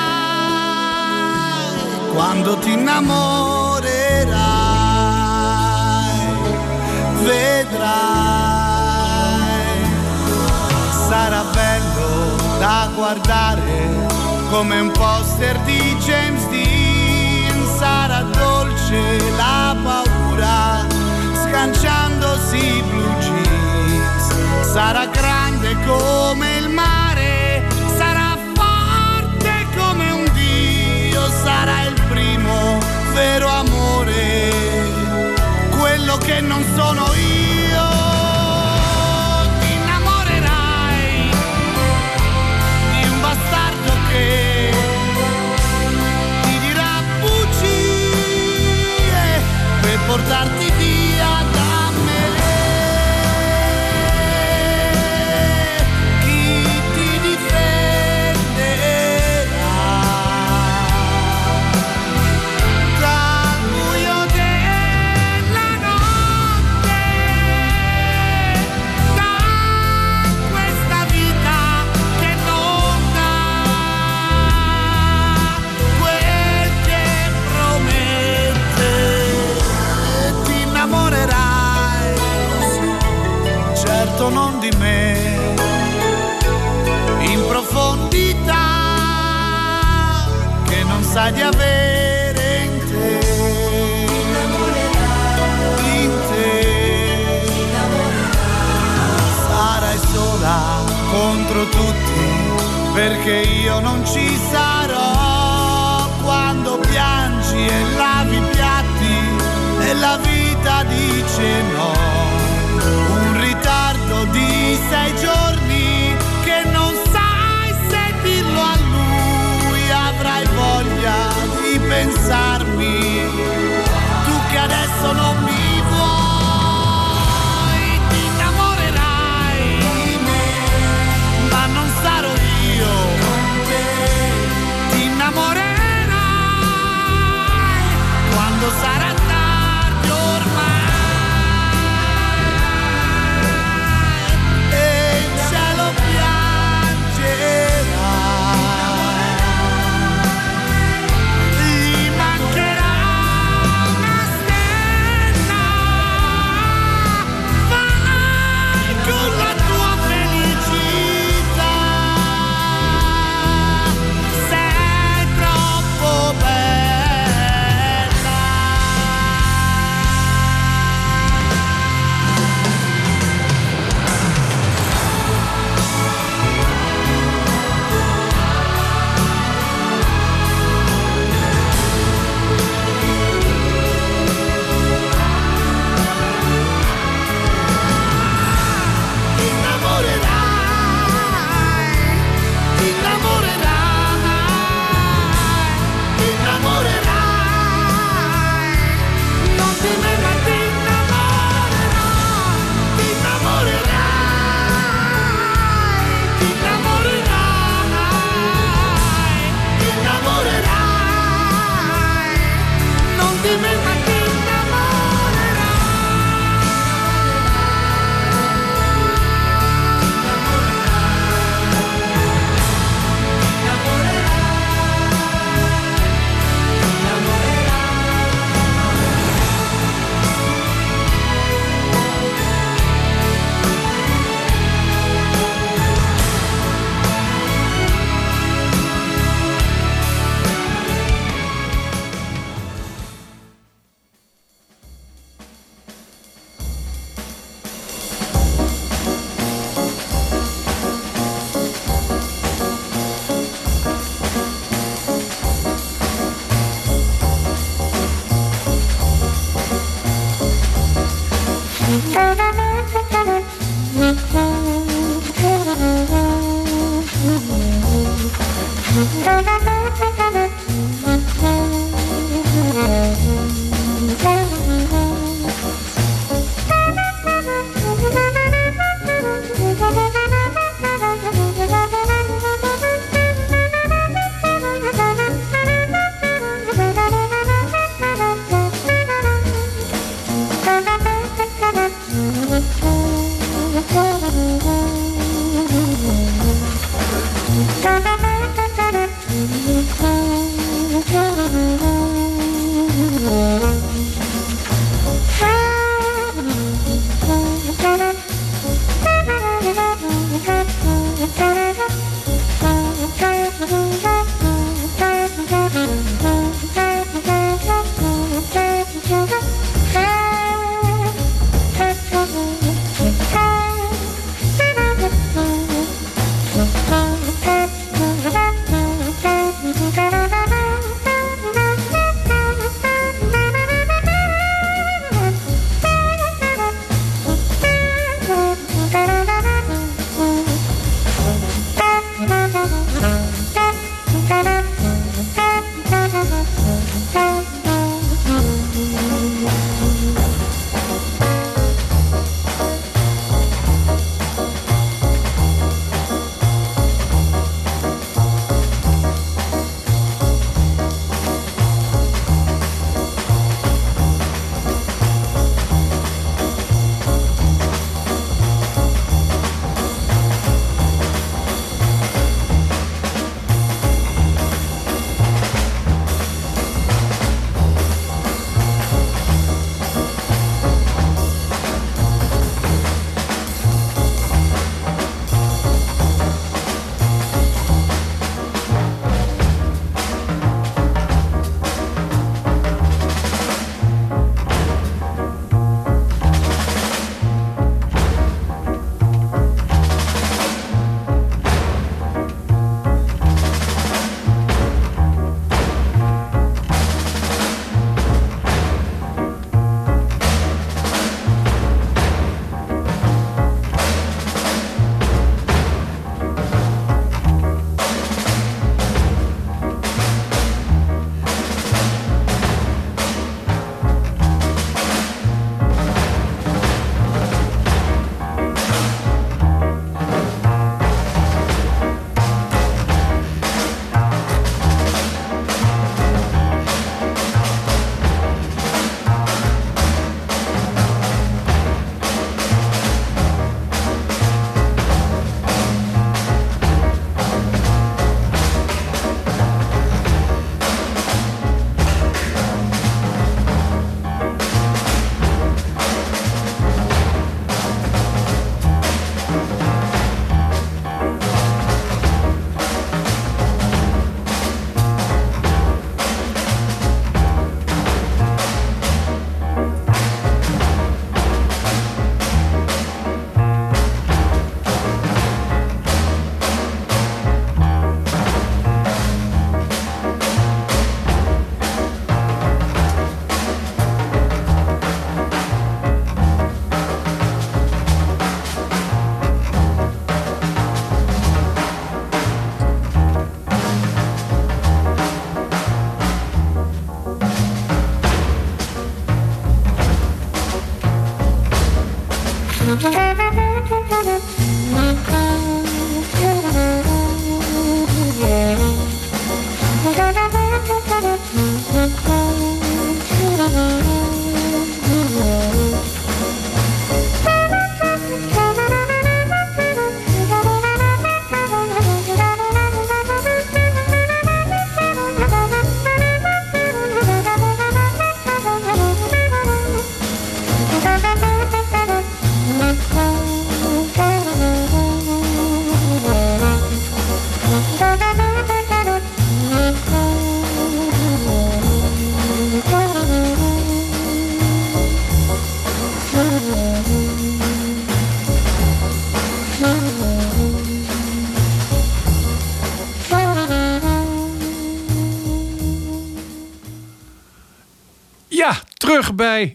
quando ti innamorerai, vedrai, sarà bello da guardare come un poster di James Dean, sarà dolce la paura sganciandosi i blue jeans, sarà grande come che non sono io. Ti innamorerai di un bastardo che ti dirà bugie per portarti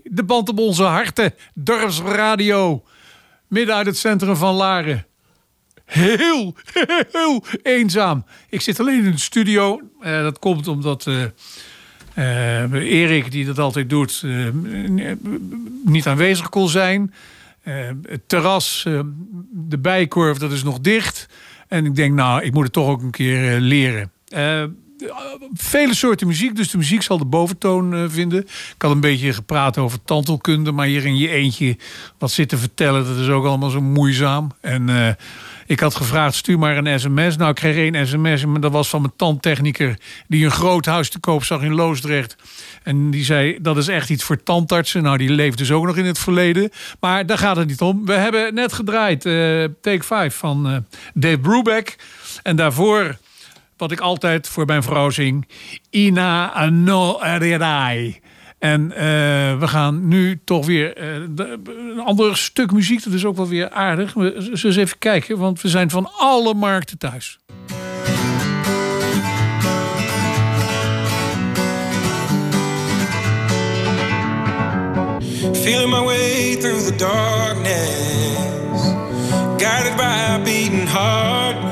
De band op onze harten. Dorpsradio. Midden uit het centrum van Laren. Heel, heel eenzaam. Ik zit alleen in de studio. Eh, dat komt omdat eh, Erik, die dat altijd doet, niet aanwezig kon zijn. Het terras, de bijkorf, dat is nog dicht. En ik denk, nou, ik moet het toch ook een keer leren. Vele soorten muziek, dus de muziek zal de boventoon eh, vinden. Ik had een beetje gepraat over tandheelkunde, maar hier in je eentje wat zitten vertellen, dat is ook allemaal zo moeizaam. En eh, ik had gevraagd, stuur maar een sms. Nou, ik kreeg één sms, maar dat was van mijn tandtechniker... die een groot huis te koop zag in Loosdrecht. En die zei, dat is echt iets voor tandartsen. Nou, die leeft dus ook nog in het verleden. Maar daar gaat het niet om. We hebben net gedraaid eh, Take 5 van eh, Dave Brubeck. En daarvoor, wat ik altijd voor mijn vrouw zing... Ina no Eredai. En eh, we gaan nu toch weer eh, een ander stuk muziek. Dat is ook wel weer aardig. We eens even kijken, want we zijn van alle markten thuis. Feeling my way through the darkness, guided by a beating heart.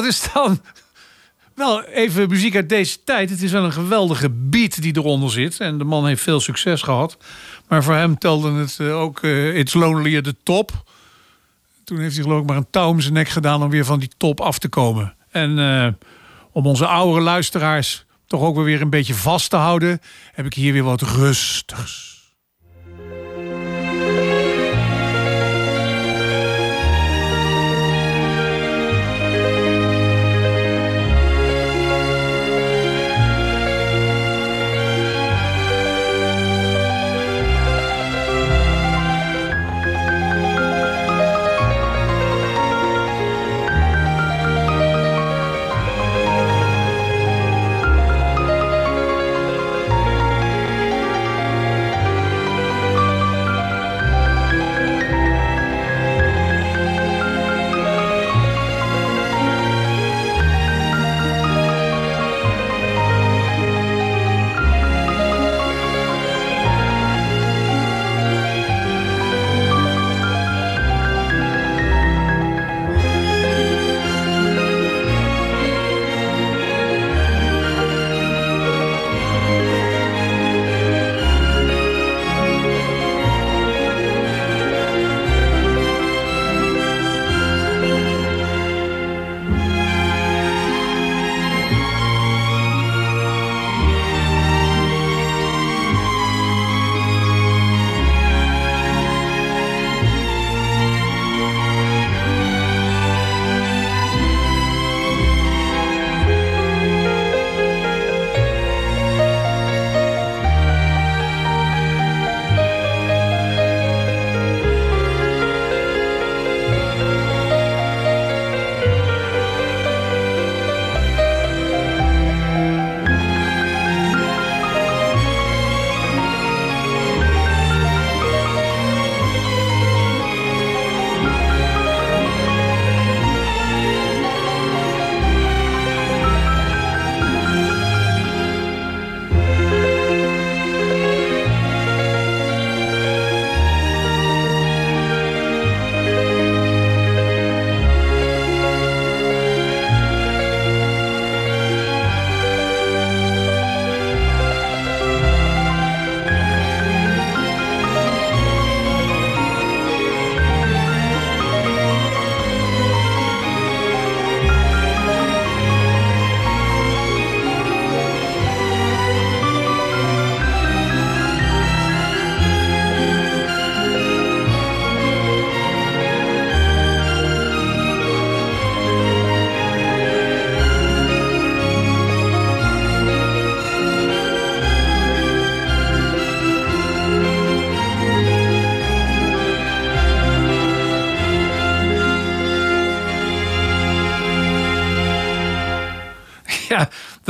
dat is dan wel even muziek uit deze tijd. Het is wel een geweldige beat die eronder zit. En de man heeft veel succes gehad. Maar voor hem telde het eh, ook eh, It's Lonely at the Top. Toen heeft hij geloof ik maar een touw om zijn nek gedaan... om weer van die top af te komen. En eh, om onze oudere luisteraars toch ook weer een beetje vast te houden... heb ik hier weer wat rustigs.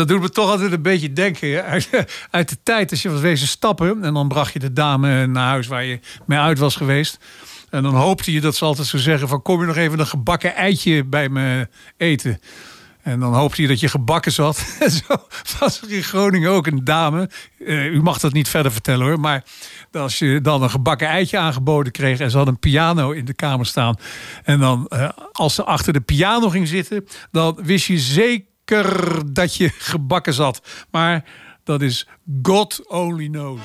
Dat doet me toch altijd een beetje denken. <laughs> Uit, de tijd als je was wezen stappen... en dan bracht je de dame naar huis waar je mee uit was geweest. En dan hoopte je dat ze altijd zo zeggen van... kom je nog even een gebakken eitje bij me eten... En dan hoopte je dat je gebakken zat. <laughs> En zo was er in Groningen ook een dame. Eh, u mag dat niet verder vertellen hoor. Maar als je dan een gebakken eitje aangeboden kreeg. En ze had een piano in de kamer staan. En dan eh, als ze achter de piano ging zitten. Dan wist je zeker dat je gebakken zat. Maar dat is God only knows.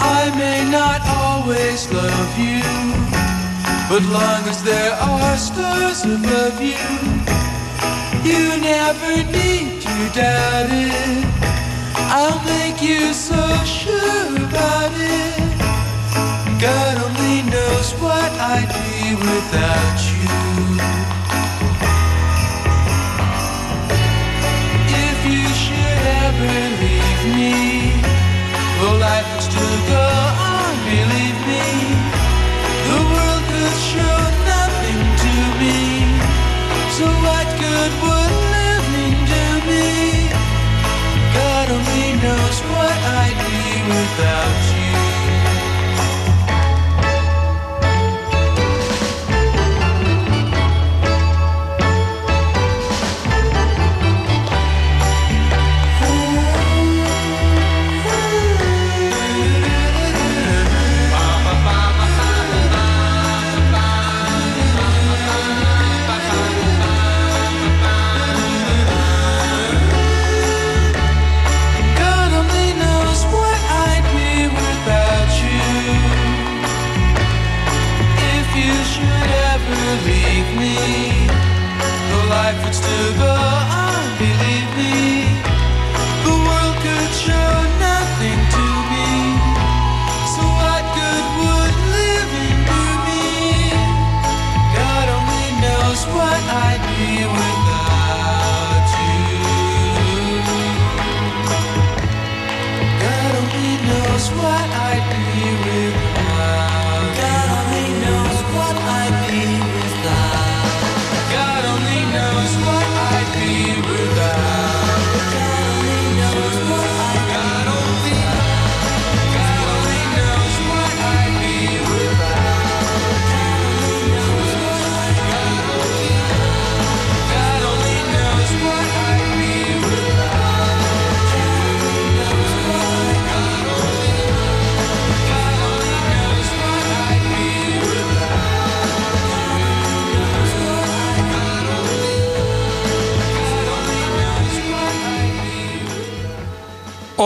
I may not always love you, but long as there are stars above you, you never need to doubt it. I'll make you so sure about it. God only knows what I'd be without you. If you should ever leave me, well, life would still go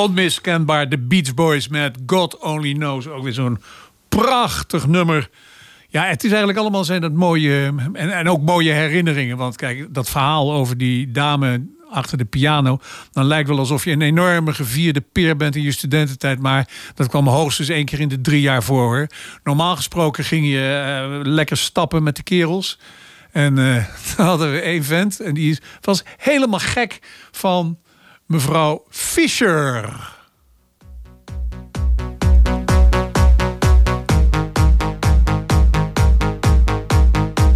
Onmiskenbaar de Beach Boys met God Only Knows. Ook weer zo'n prachtig nummer. Ja, het is eigenlijk allemaal zijn dat mooie en, en ook mooie herinneringen. Want kijk, dat verhaal over die dame achter de piano. Dan lijkt wel alsof je een enorme gevierde peer bent in je studententijd. Maar dat kwam hoogstens één keer in de drie jaar voor. Hoor. Normaal gesproken ging je eh, lekker stappen met de kerels. En eh, <laughs> dan hadden we één vent. En die was helemaal gek van mevrouw Fischer.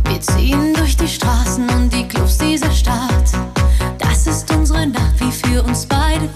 Wir ziehen durch die Straßen und die Clubs dieser Stadt. Das ist unsere Nacht, wie für uns beide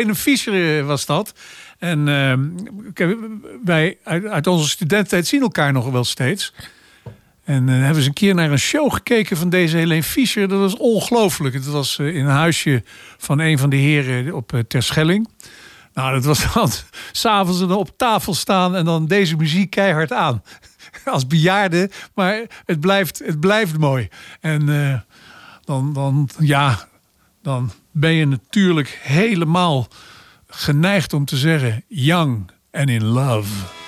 Helene Fischer eh, was dat. En kijk, wij uit, uit onze studententijd zien elkaar nog wel steeds. En eh, hebben ze een keer naar een show gekeken van deze Helene Fischer. Dat was ongelooflijk. Het was eh, in een huisje van een van de heren op Terschelling. Nou, dat was dan <laughs> s'avonds op tafel staan en dan deze muziek keihard aan. <laughs> Als bejaarde, maar het blijft, het blijft mooi. En dan, dan, ja, dan ben je natuurlijk helemaal geneigd om te zeggen: young and in love.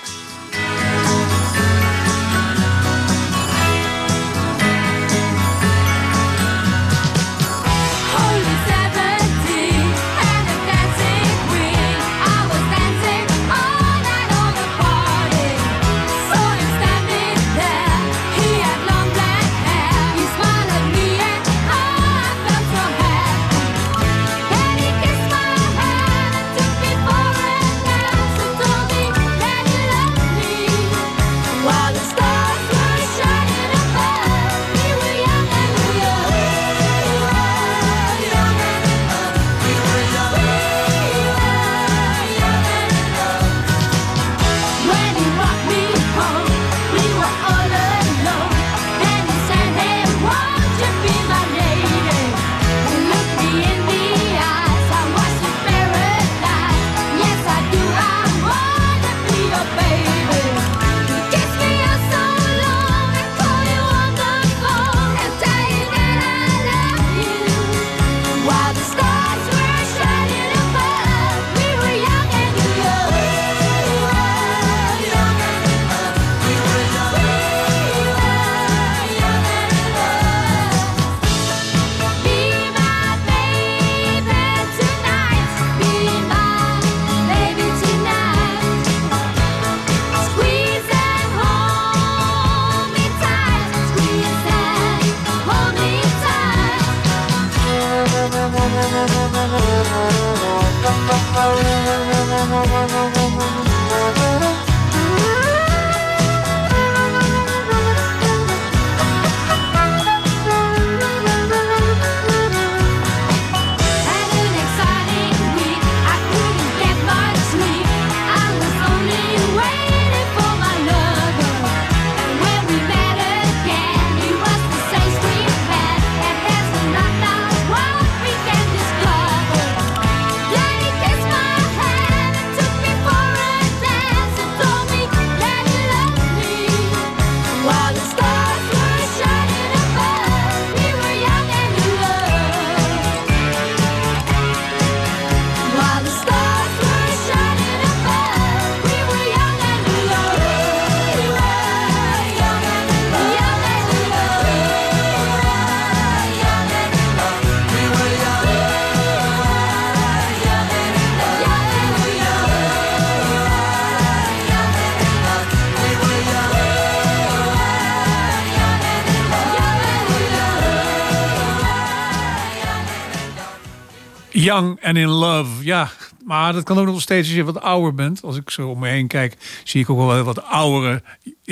Young and in love. Ja, maar dat kan ook nog steeds als je wat ouder bent. Als ik zo om me heen kijk, zie ik ook wel wat ouderen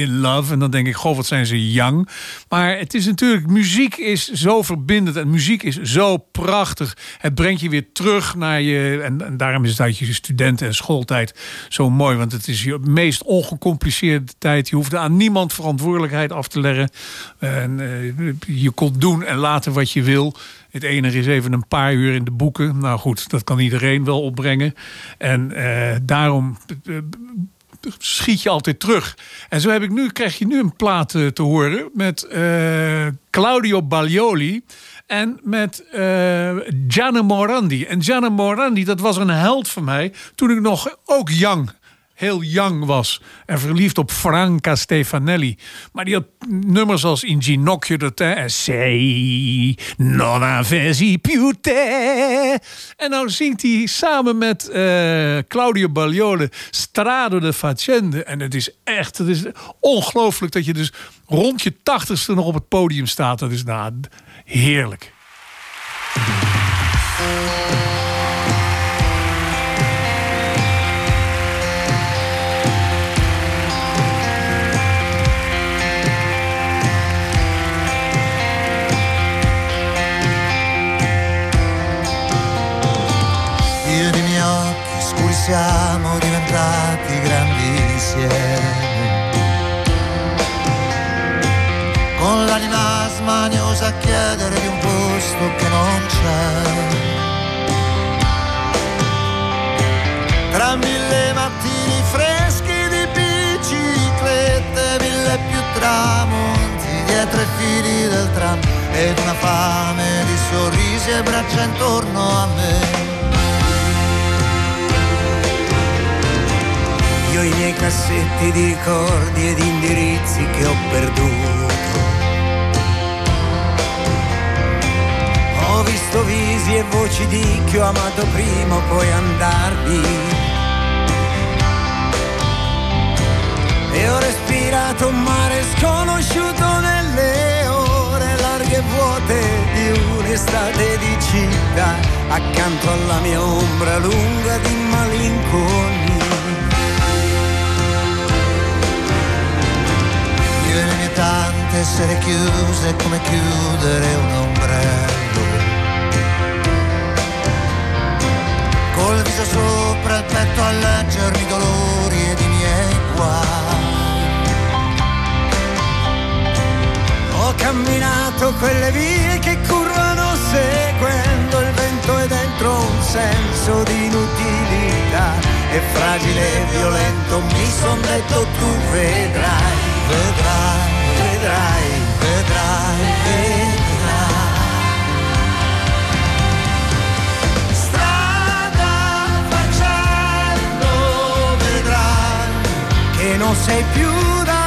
in love. En dan denk ik, goh, wat zijn ze young. Maar het is natuurlijk, muziek is zo verbindend. En muziek is zo prachtig. Het brengt je weer terug naar je... En, daarom is het uit je studenten- en schooltijd zo mooi. Want het is je meest ongecompliceerde tijd. Je hoeft aan niemand verantwoordelijkheid af te leggen. En, eh, je kon doen en laten wat je wil. Het enige is even een paar uur in de boeken. Nou goed, dat kan iedereen wel opbrengen. En eh, daarom eh, schiet je altijd terug. En zo heb ik nu, krijg je nu een plaat eh, te horen met eh, Claudio Baglioli. En met eh Gianna Morandi. En Gianna Morandi, dat was een held van mij. Toen ik nog ook young heel young was en verliefd op Franca Stefanelli. Maar die had nummers als In Ginocchio de te en Sei non avesi più te. En nou zingt hij samen met eh, Claudio Baglione Strado de Facende. En het is echt, het is ongelooflijk dat je dus rond je tachtigste nog op het podium staat. Dat is nou heerlijk. siamo diventati grandi insieme. Con l'anima smaniosa a chiedere di un posto che non c'è. Tra mille mattini freschi di biciclette, mille più tramonti dietro i fili del tram ed una fame di sorrisi e braccia intorno a me. Io i miei cassetti di ricordi ed indirizzi che ho perduto. Ho visto visi e voci di chi ho amato prima poi andar via. E ho respirato un mare sconosciuto nelle ore larghe e vuote di un'estate di città, accanto alla mia ombra lunga di malinconia. Io e le mie tante sere chiuse come chiudere un ombrello. Col viso sopra il petto a leggermi dolori ed i miei guai. Ho camminato quelle vie che curvano seguendo il vento e dentro un senso di inutilità e fragile e violento mi son detto tu vedrai, vedrai, vedrai, vedrai, vedrai. Strada facendo vedrai che non sei più da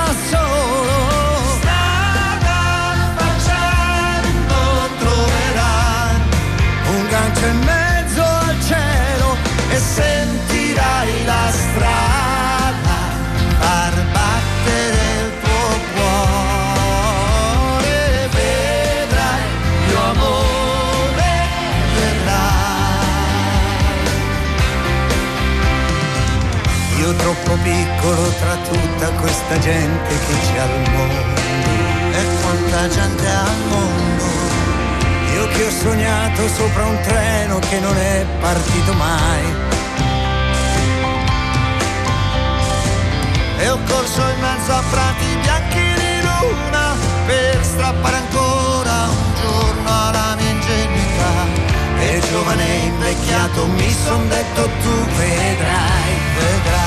troppo piccolo tra tutta questa gente che c'è al mondo. e quanta gente al mondo Io che ho sognato sopra un treno che non è partito mai. e ho corso in mezzo a prati bianchi di luna per strappare ancora un giorno alla mia ingenuità e giovane invecchiato mi son detto tu vedrai, vedrai,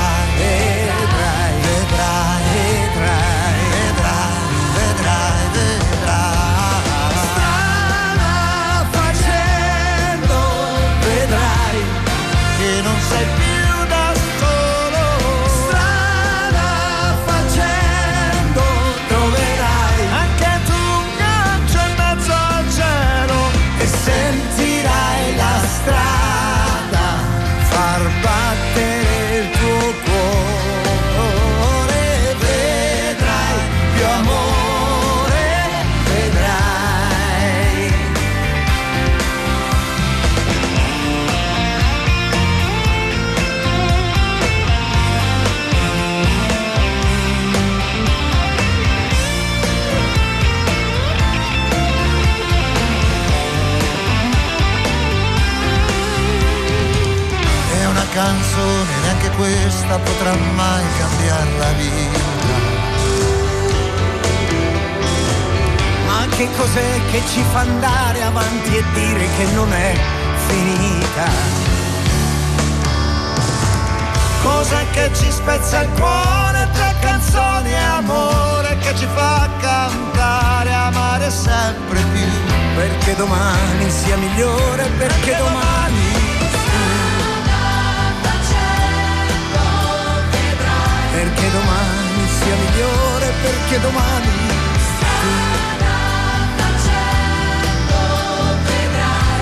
questa potrà mai cambiare la vita. Ma che cos'è che ci fa andare avanti e dire che non è finita? Cos'è che ci spezza il cuore tra canzoni e amore che ci fa cantare, amare sempre più? Perché domani sia migliore, perché domani perché domani sia migliore, perché domani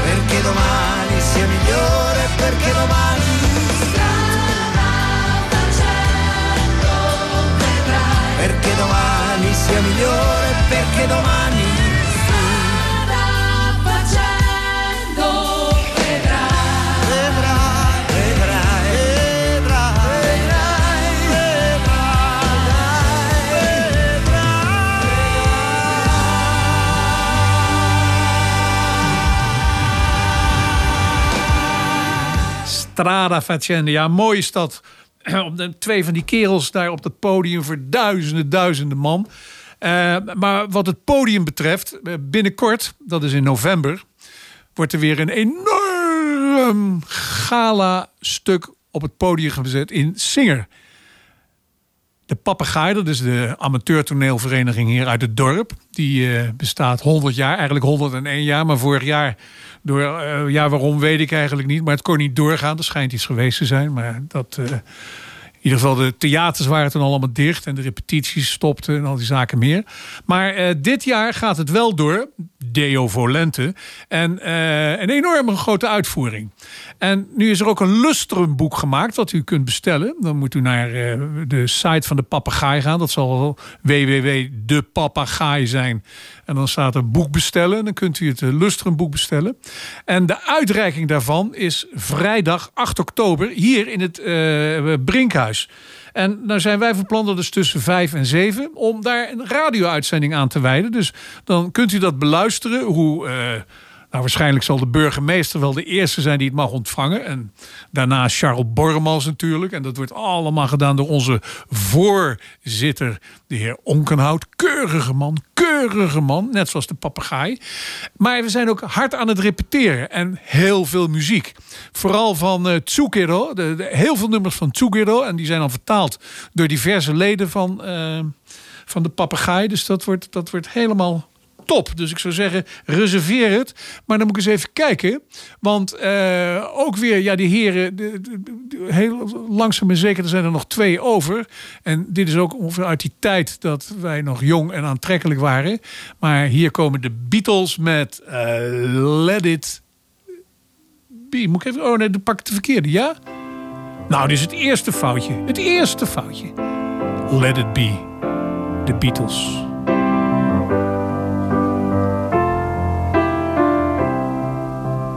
perché domani sia migliore, perché domani perché domani sia migliore, perché domani Strada Facende. Ja, mooi is dat. Op de, twee van die kerels daar op dat podium voor duizenden, duizenden man. Eh, maar wat het podium betreft, eh, binnenkort, dat is in november, wordt er weer een enorm gala-stuk op het podium gezet in Singer. De Papegaai, dat is de amateurtoneelvereniging hier uit het dorp. Die eh, bestaat 100 jaar, eigenlijk 101 jaar. Maar vorig jaar, door, eh, ja, waarom weet ik eigenlijk niet. Maar het kon niet doorgaan. Er schijnt iets geweest te zijn. Maar dat, eh, in ieder geval, de theaters waren toen allemaal dicht. En de repetities stopten en al die zaken meer. Maar dit jaar gaat het wel door. Deo Volente. En eh, een enorme grote uitvoering. En nu is er ook een lustrumboek gemaakt. Wat u kunt bestellen. Dan moet u naar eh, de site van de papegaai gaan. Dat zal www.depapegaai zijn. En dan staat er boek bestellen. En dan kunt u het eh, lustrumboek bestellen. En de uitreiking daarvan is vrijdag 8 oktober. Hier in het Brinkhuis. En nou zijn wij van plan dat dus tussen vijf en zeven... om daar een radio-uitzending aan te wijden. Dus dan kunt u dat beluisteren. Hoe... eh, nou, waarschijnlijk zal de burgemeester wel de eerste zijn die het mag ontvangen. En daarna Charles Bormans natuurlijk. En dat wordt allemaal gedaan door onze voorzitter, de heer Onkenhout. Keurige man, keurige man. Net zoals de papegaai. Maar we zijn ook hard aan het repeteren. En heel veel muziek. Vooral van de- heel veel nummers van Tsukiro. En die zijn dan vertaald door diverse leden van, eh, van de papegaai. Dus dat wordt, dat wordt helemaal top. Dus ik zou zeggen, reserveer het. Maar dan moet ik eens even kijken. Want eh, ook weer, ja, die heren, de, heel langzaam en zeker, er zijn er nog twee over. En dit is ook ongeveer uit die tijd dat wij nog jong en aantrekkelijk waren. Maar hier komen de Beatles met eh, Let It Be. Moet ik even, oh nee, dan pak ik de verkeerde, ja? Nou, dit is het eerste foutje. Het eerste foutje. Let It Be. De Beatles.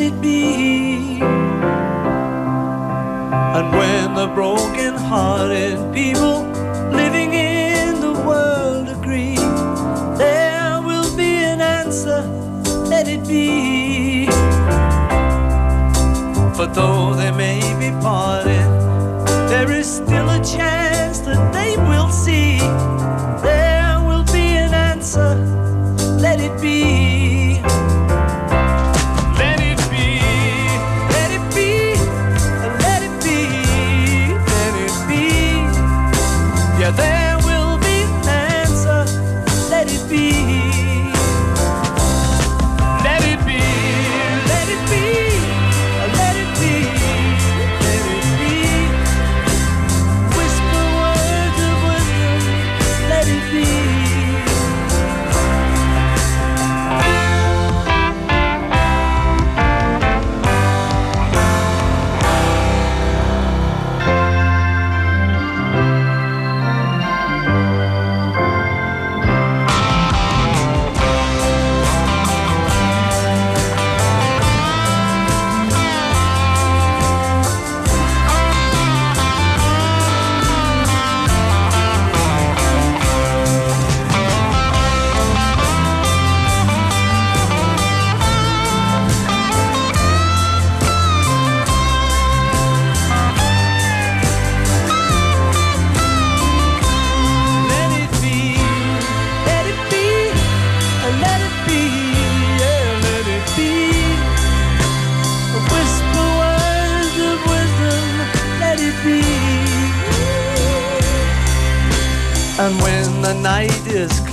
Let it be. And when the broken hearted people living in the world agree, there will be an answer, let it be. For though they may be parted,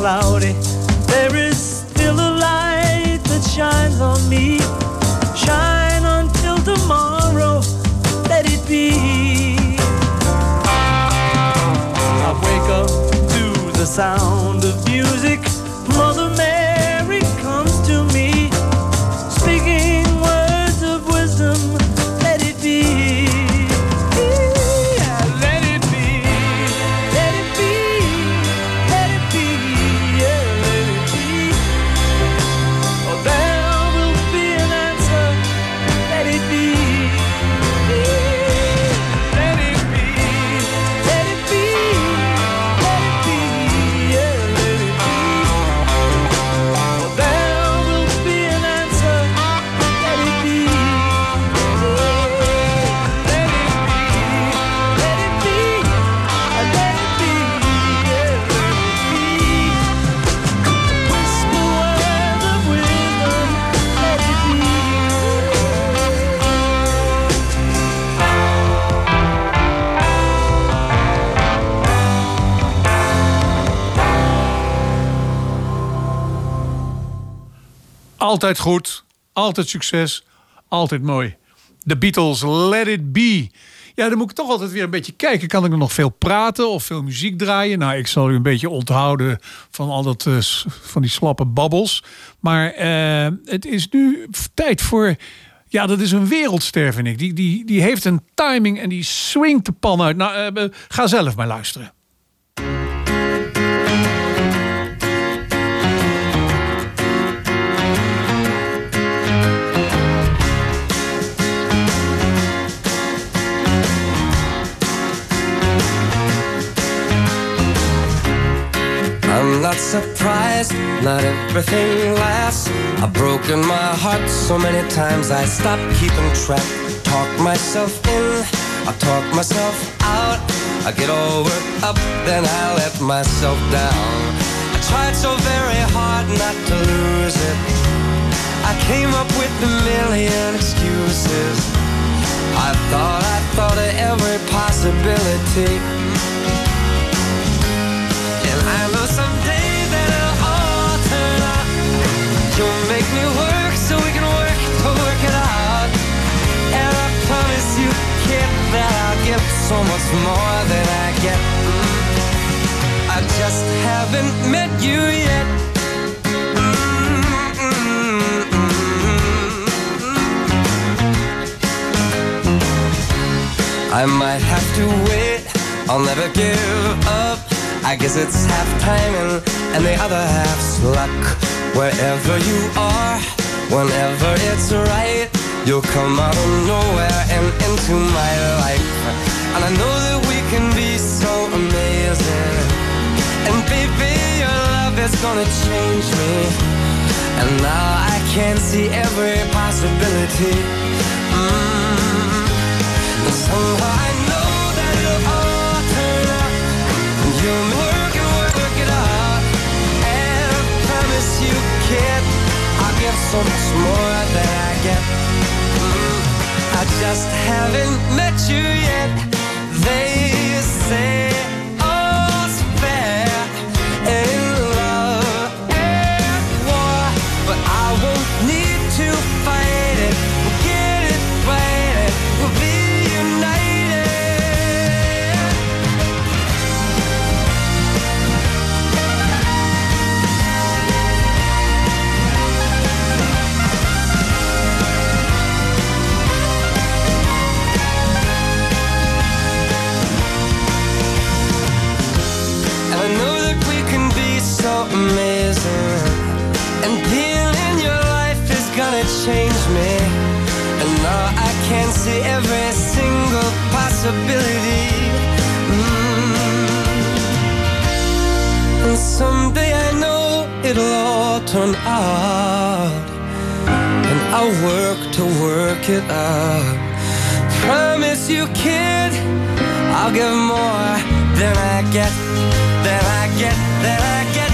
cloudy, there is still a light that shines on me. Shine until tomorrow, let it be. I wake up to the sound Altijd goed, altijd succes, altijd mooi. De Beatles, Let It Be. Ja, dan moet ik toch altijd weer een beetje kijken. Kan ik nog veel praten of veel muziek draaien? Nou, ik zal u een beetje onthouden van al dat, eh, van die slappe babbels. Maar eh, het is nu tijd voor... Ja, dat is een wereldster, vind ik. Die, die, die heeft een timing en die swingt de pan uit. Nou, eh, ga zelf maar luisteren. Not surprised, not everything lasts. I've broken my heart so many times I stopped keeping track. Talk myself in, I talk myself out. I get all worked up, then I let myself down. I tried so very hard not to lose it. I came up with a million excuses. I thought I thought of every possibility. And I know someday so much more than I get. Mm. I just haven't met you yet. Mm, mm, mm, I might have to wait, I'll never give up. I guess it's half timing and the other half's luck. Wherever you are, whenever it's right, you'll come out of nowhere and into my life. And I know that we can be so amazing. And baby, your love is gonna change me. And now I can see every possibility. Mm. And somehow I know that it'll all turn out. And you'll work and work, it out. And I promise you, kid, I'll give so much more than I get. Mm. I just haven't met you yet. They say can see every single possibility. Mm. And someday I know it'll all turn out. And I'll work to work it out. Promise you, kid, I'll give more than I get, than I get, than I get,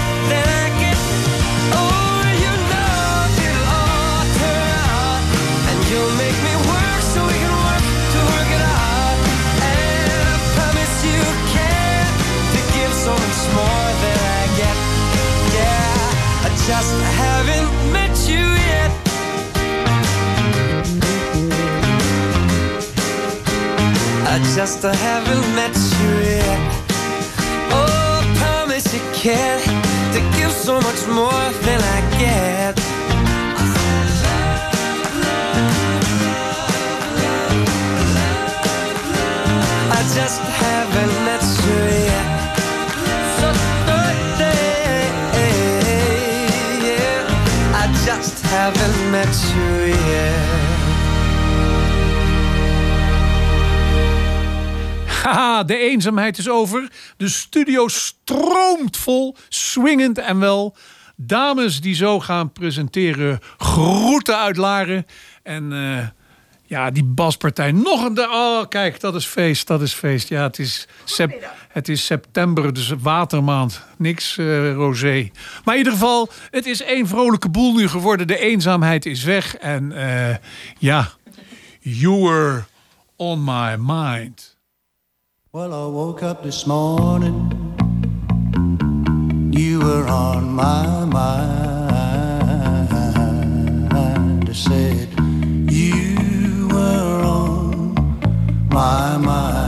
I just haven't met you yet. Oh, I promise you can to give so much more than I get. I just haven't met you yet. So birthday, yeah. I just haven't met you yet. Haha, de eenzaamheid is over. De studio stroomt vol, swingend en wel. Dames die zo gaan presenteren, groeten uit Laren. En eh, ja, die baspartij nog een... Oh, kijk, dat is feest, dat is feest. Ja, het is, sep- het is september, dus watermaand. Niks eh rosé. Maar in ieder geval, het is één vrolijke boel nu geworden. De eenzaamheid is weg. En eh, ja, you were on my mind. Well, I woke up this morning, you were on my mind. I said, You were on my mind.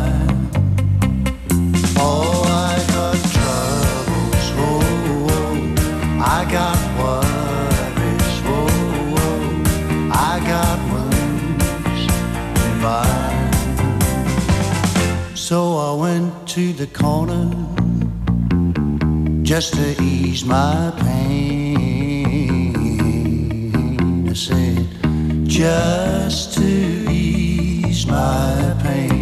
So I went to the corner just to ease my pain. I said, just to ease my pain.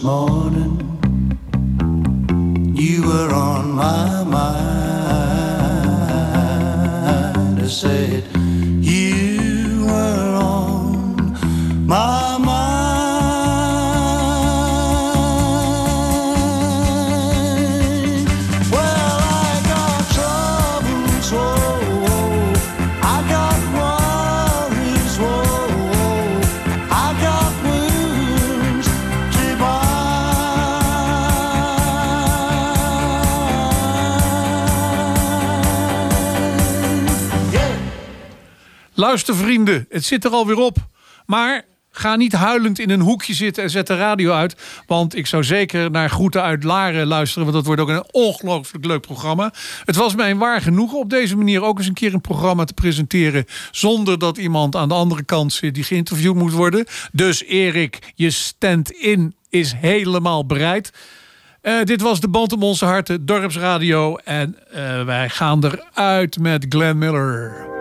small Luister vrienden, het zit er alweer op. Maar ga niet huilend in een hoekje zitten en zet de radio uit. Want ik zou zeker naar Groeten uit Laren luisteren. Want dat wordt ook een ongelooflijk leuk programma. Het was mij een waar genoegen op deze manier ook eens een keer een programma te presenteren. Zonder dat iemand aan de andere kant zit die geïnterviewd moet worden. Dus Erik, je stand-in is helemaal bereid. Eh, dit was de Band om onze harten, Dorpsradio. En eh, wij gaan eruit met Glenn Miller.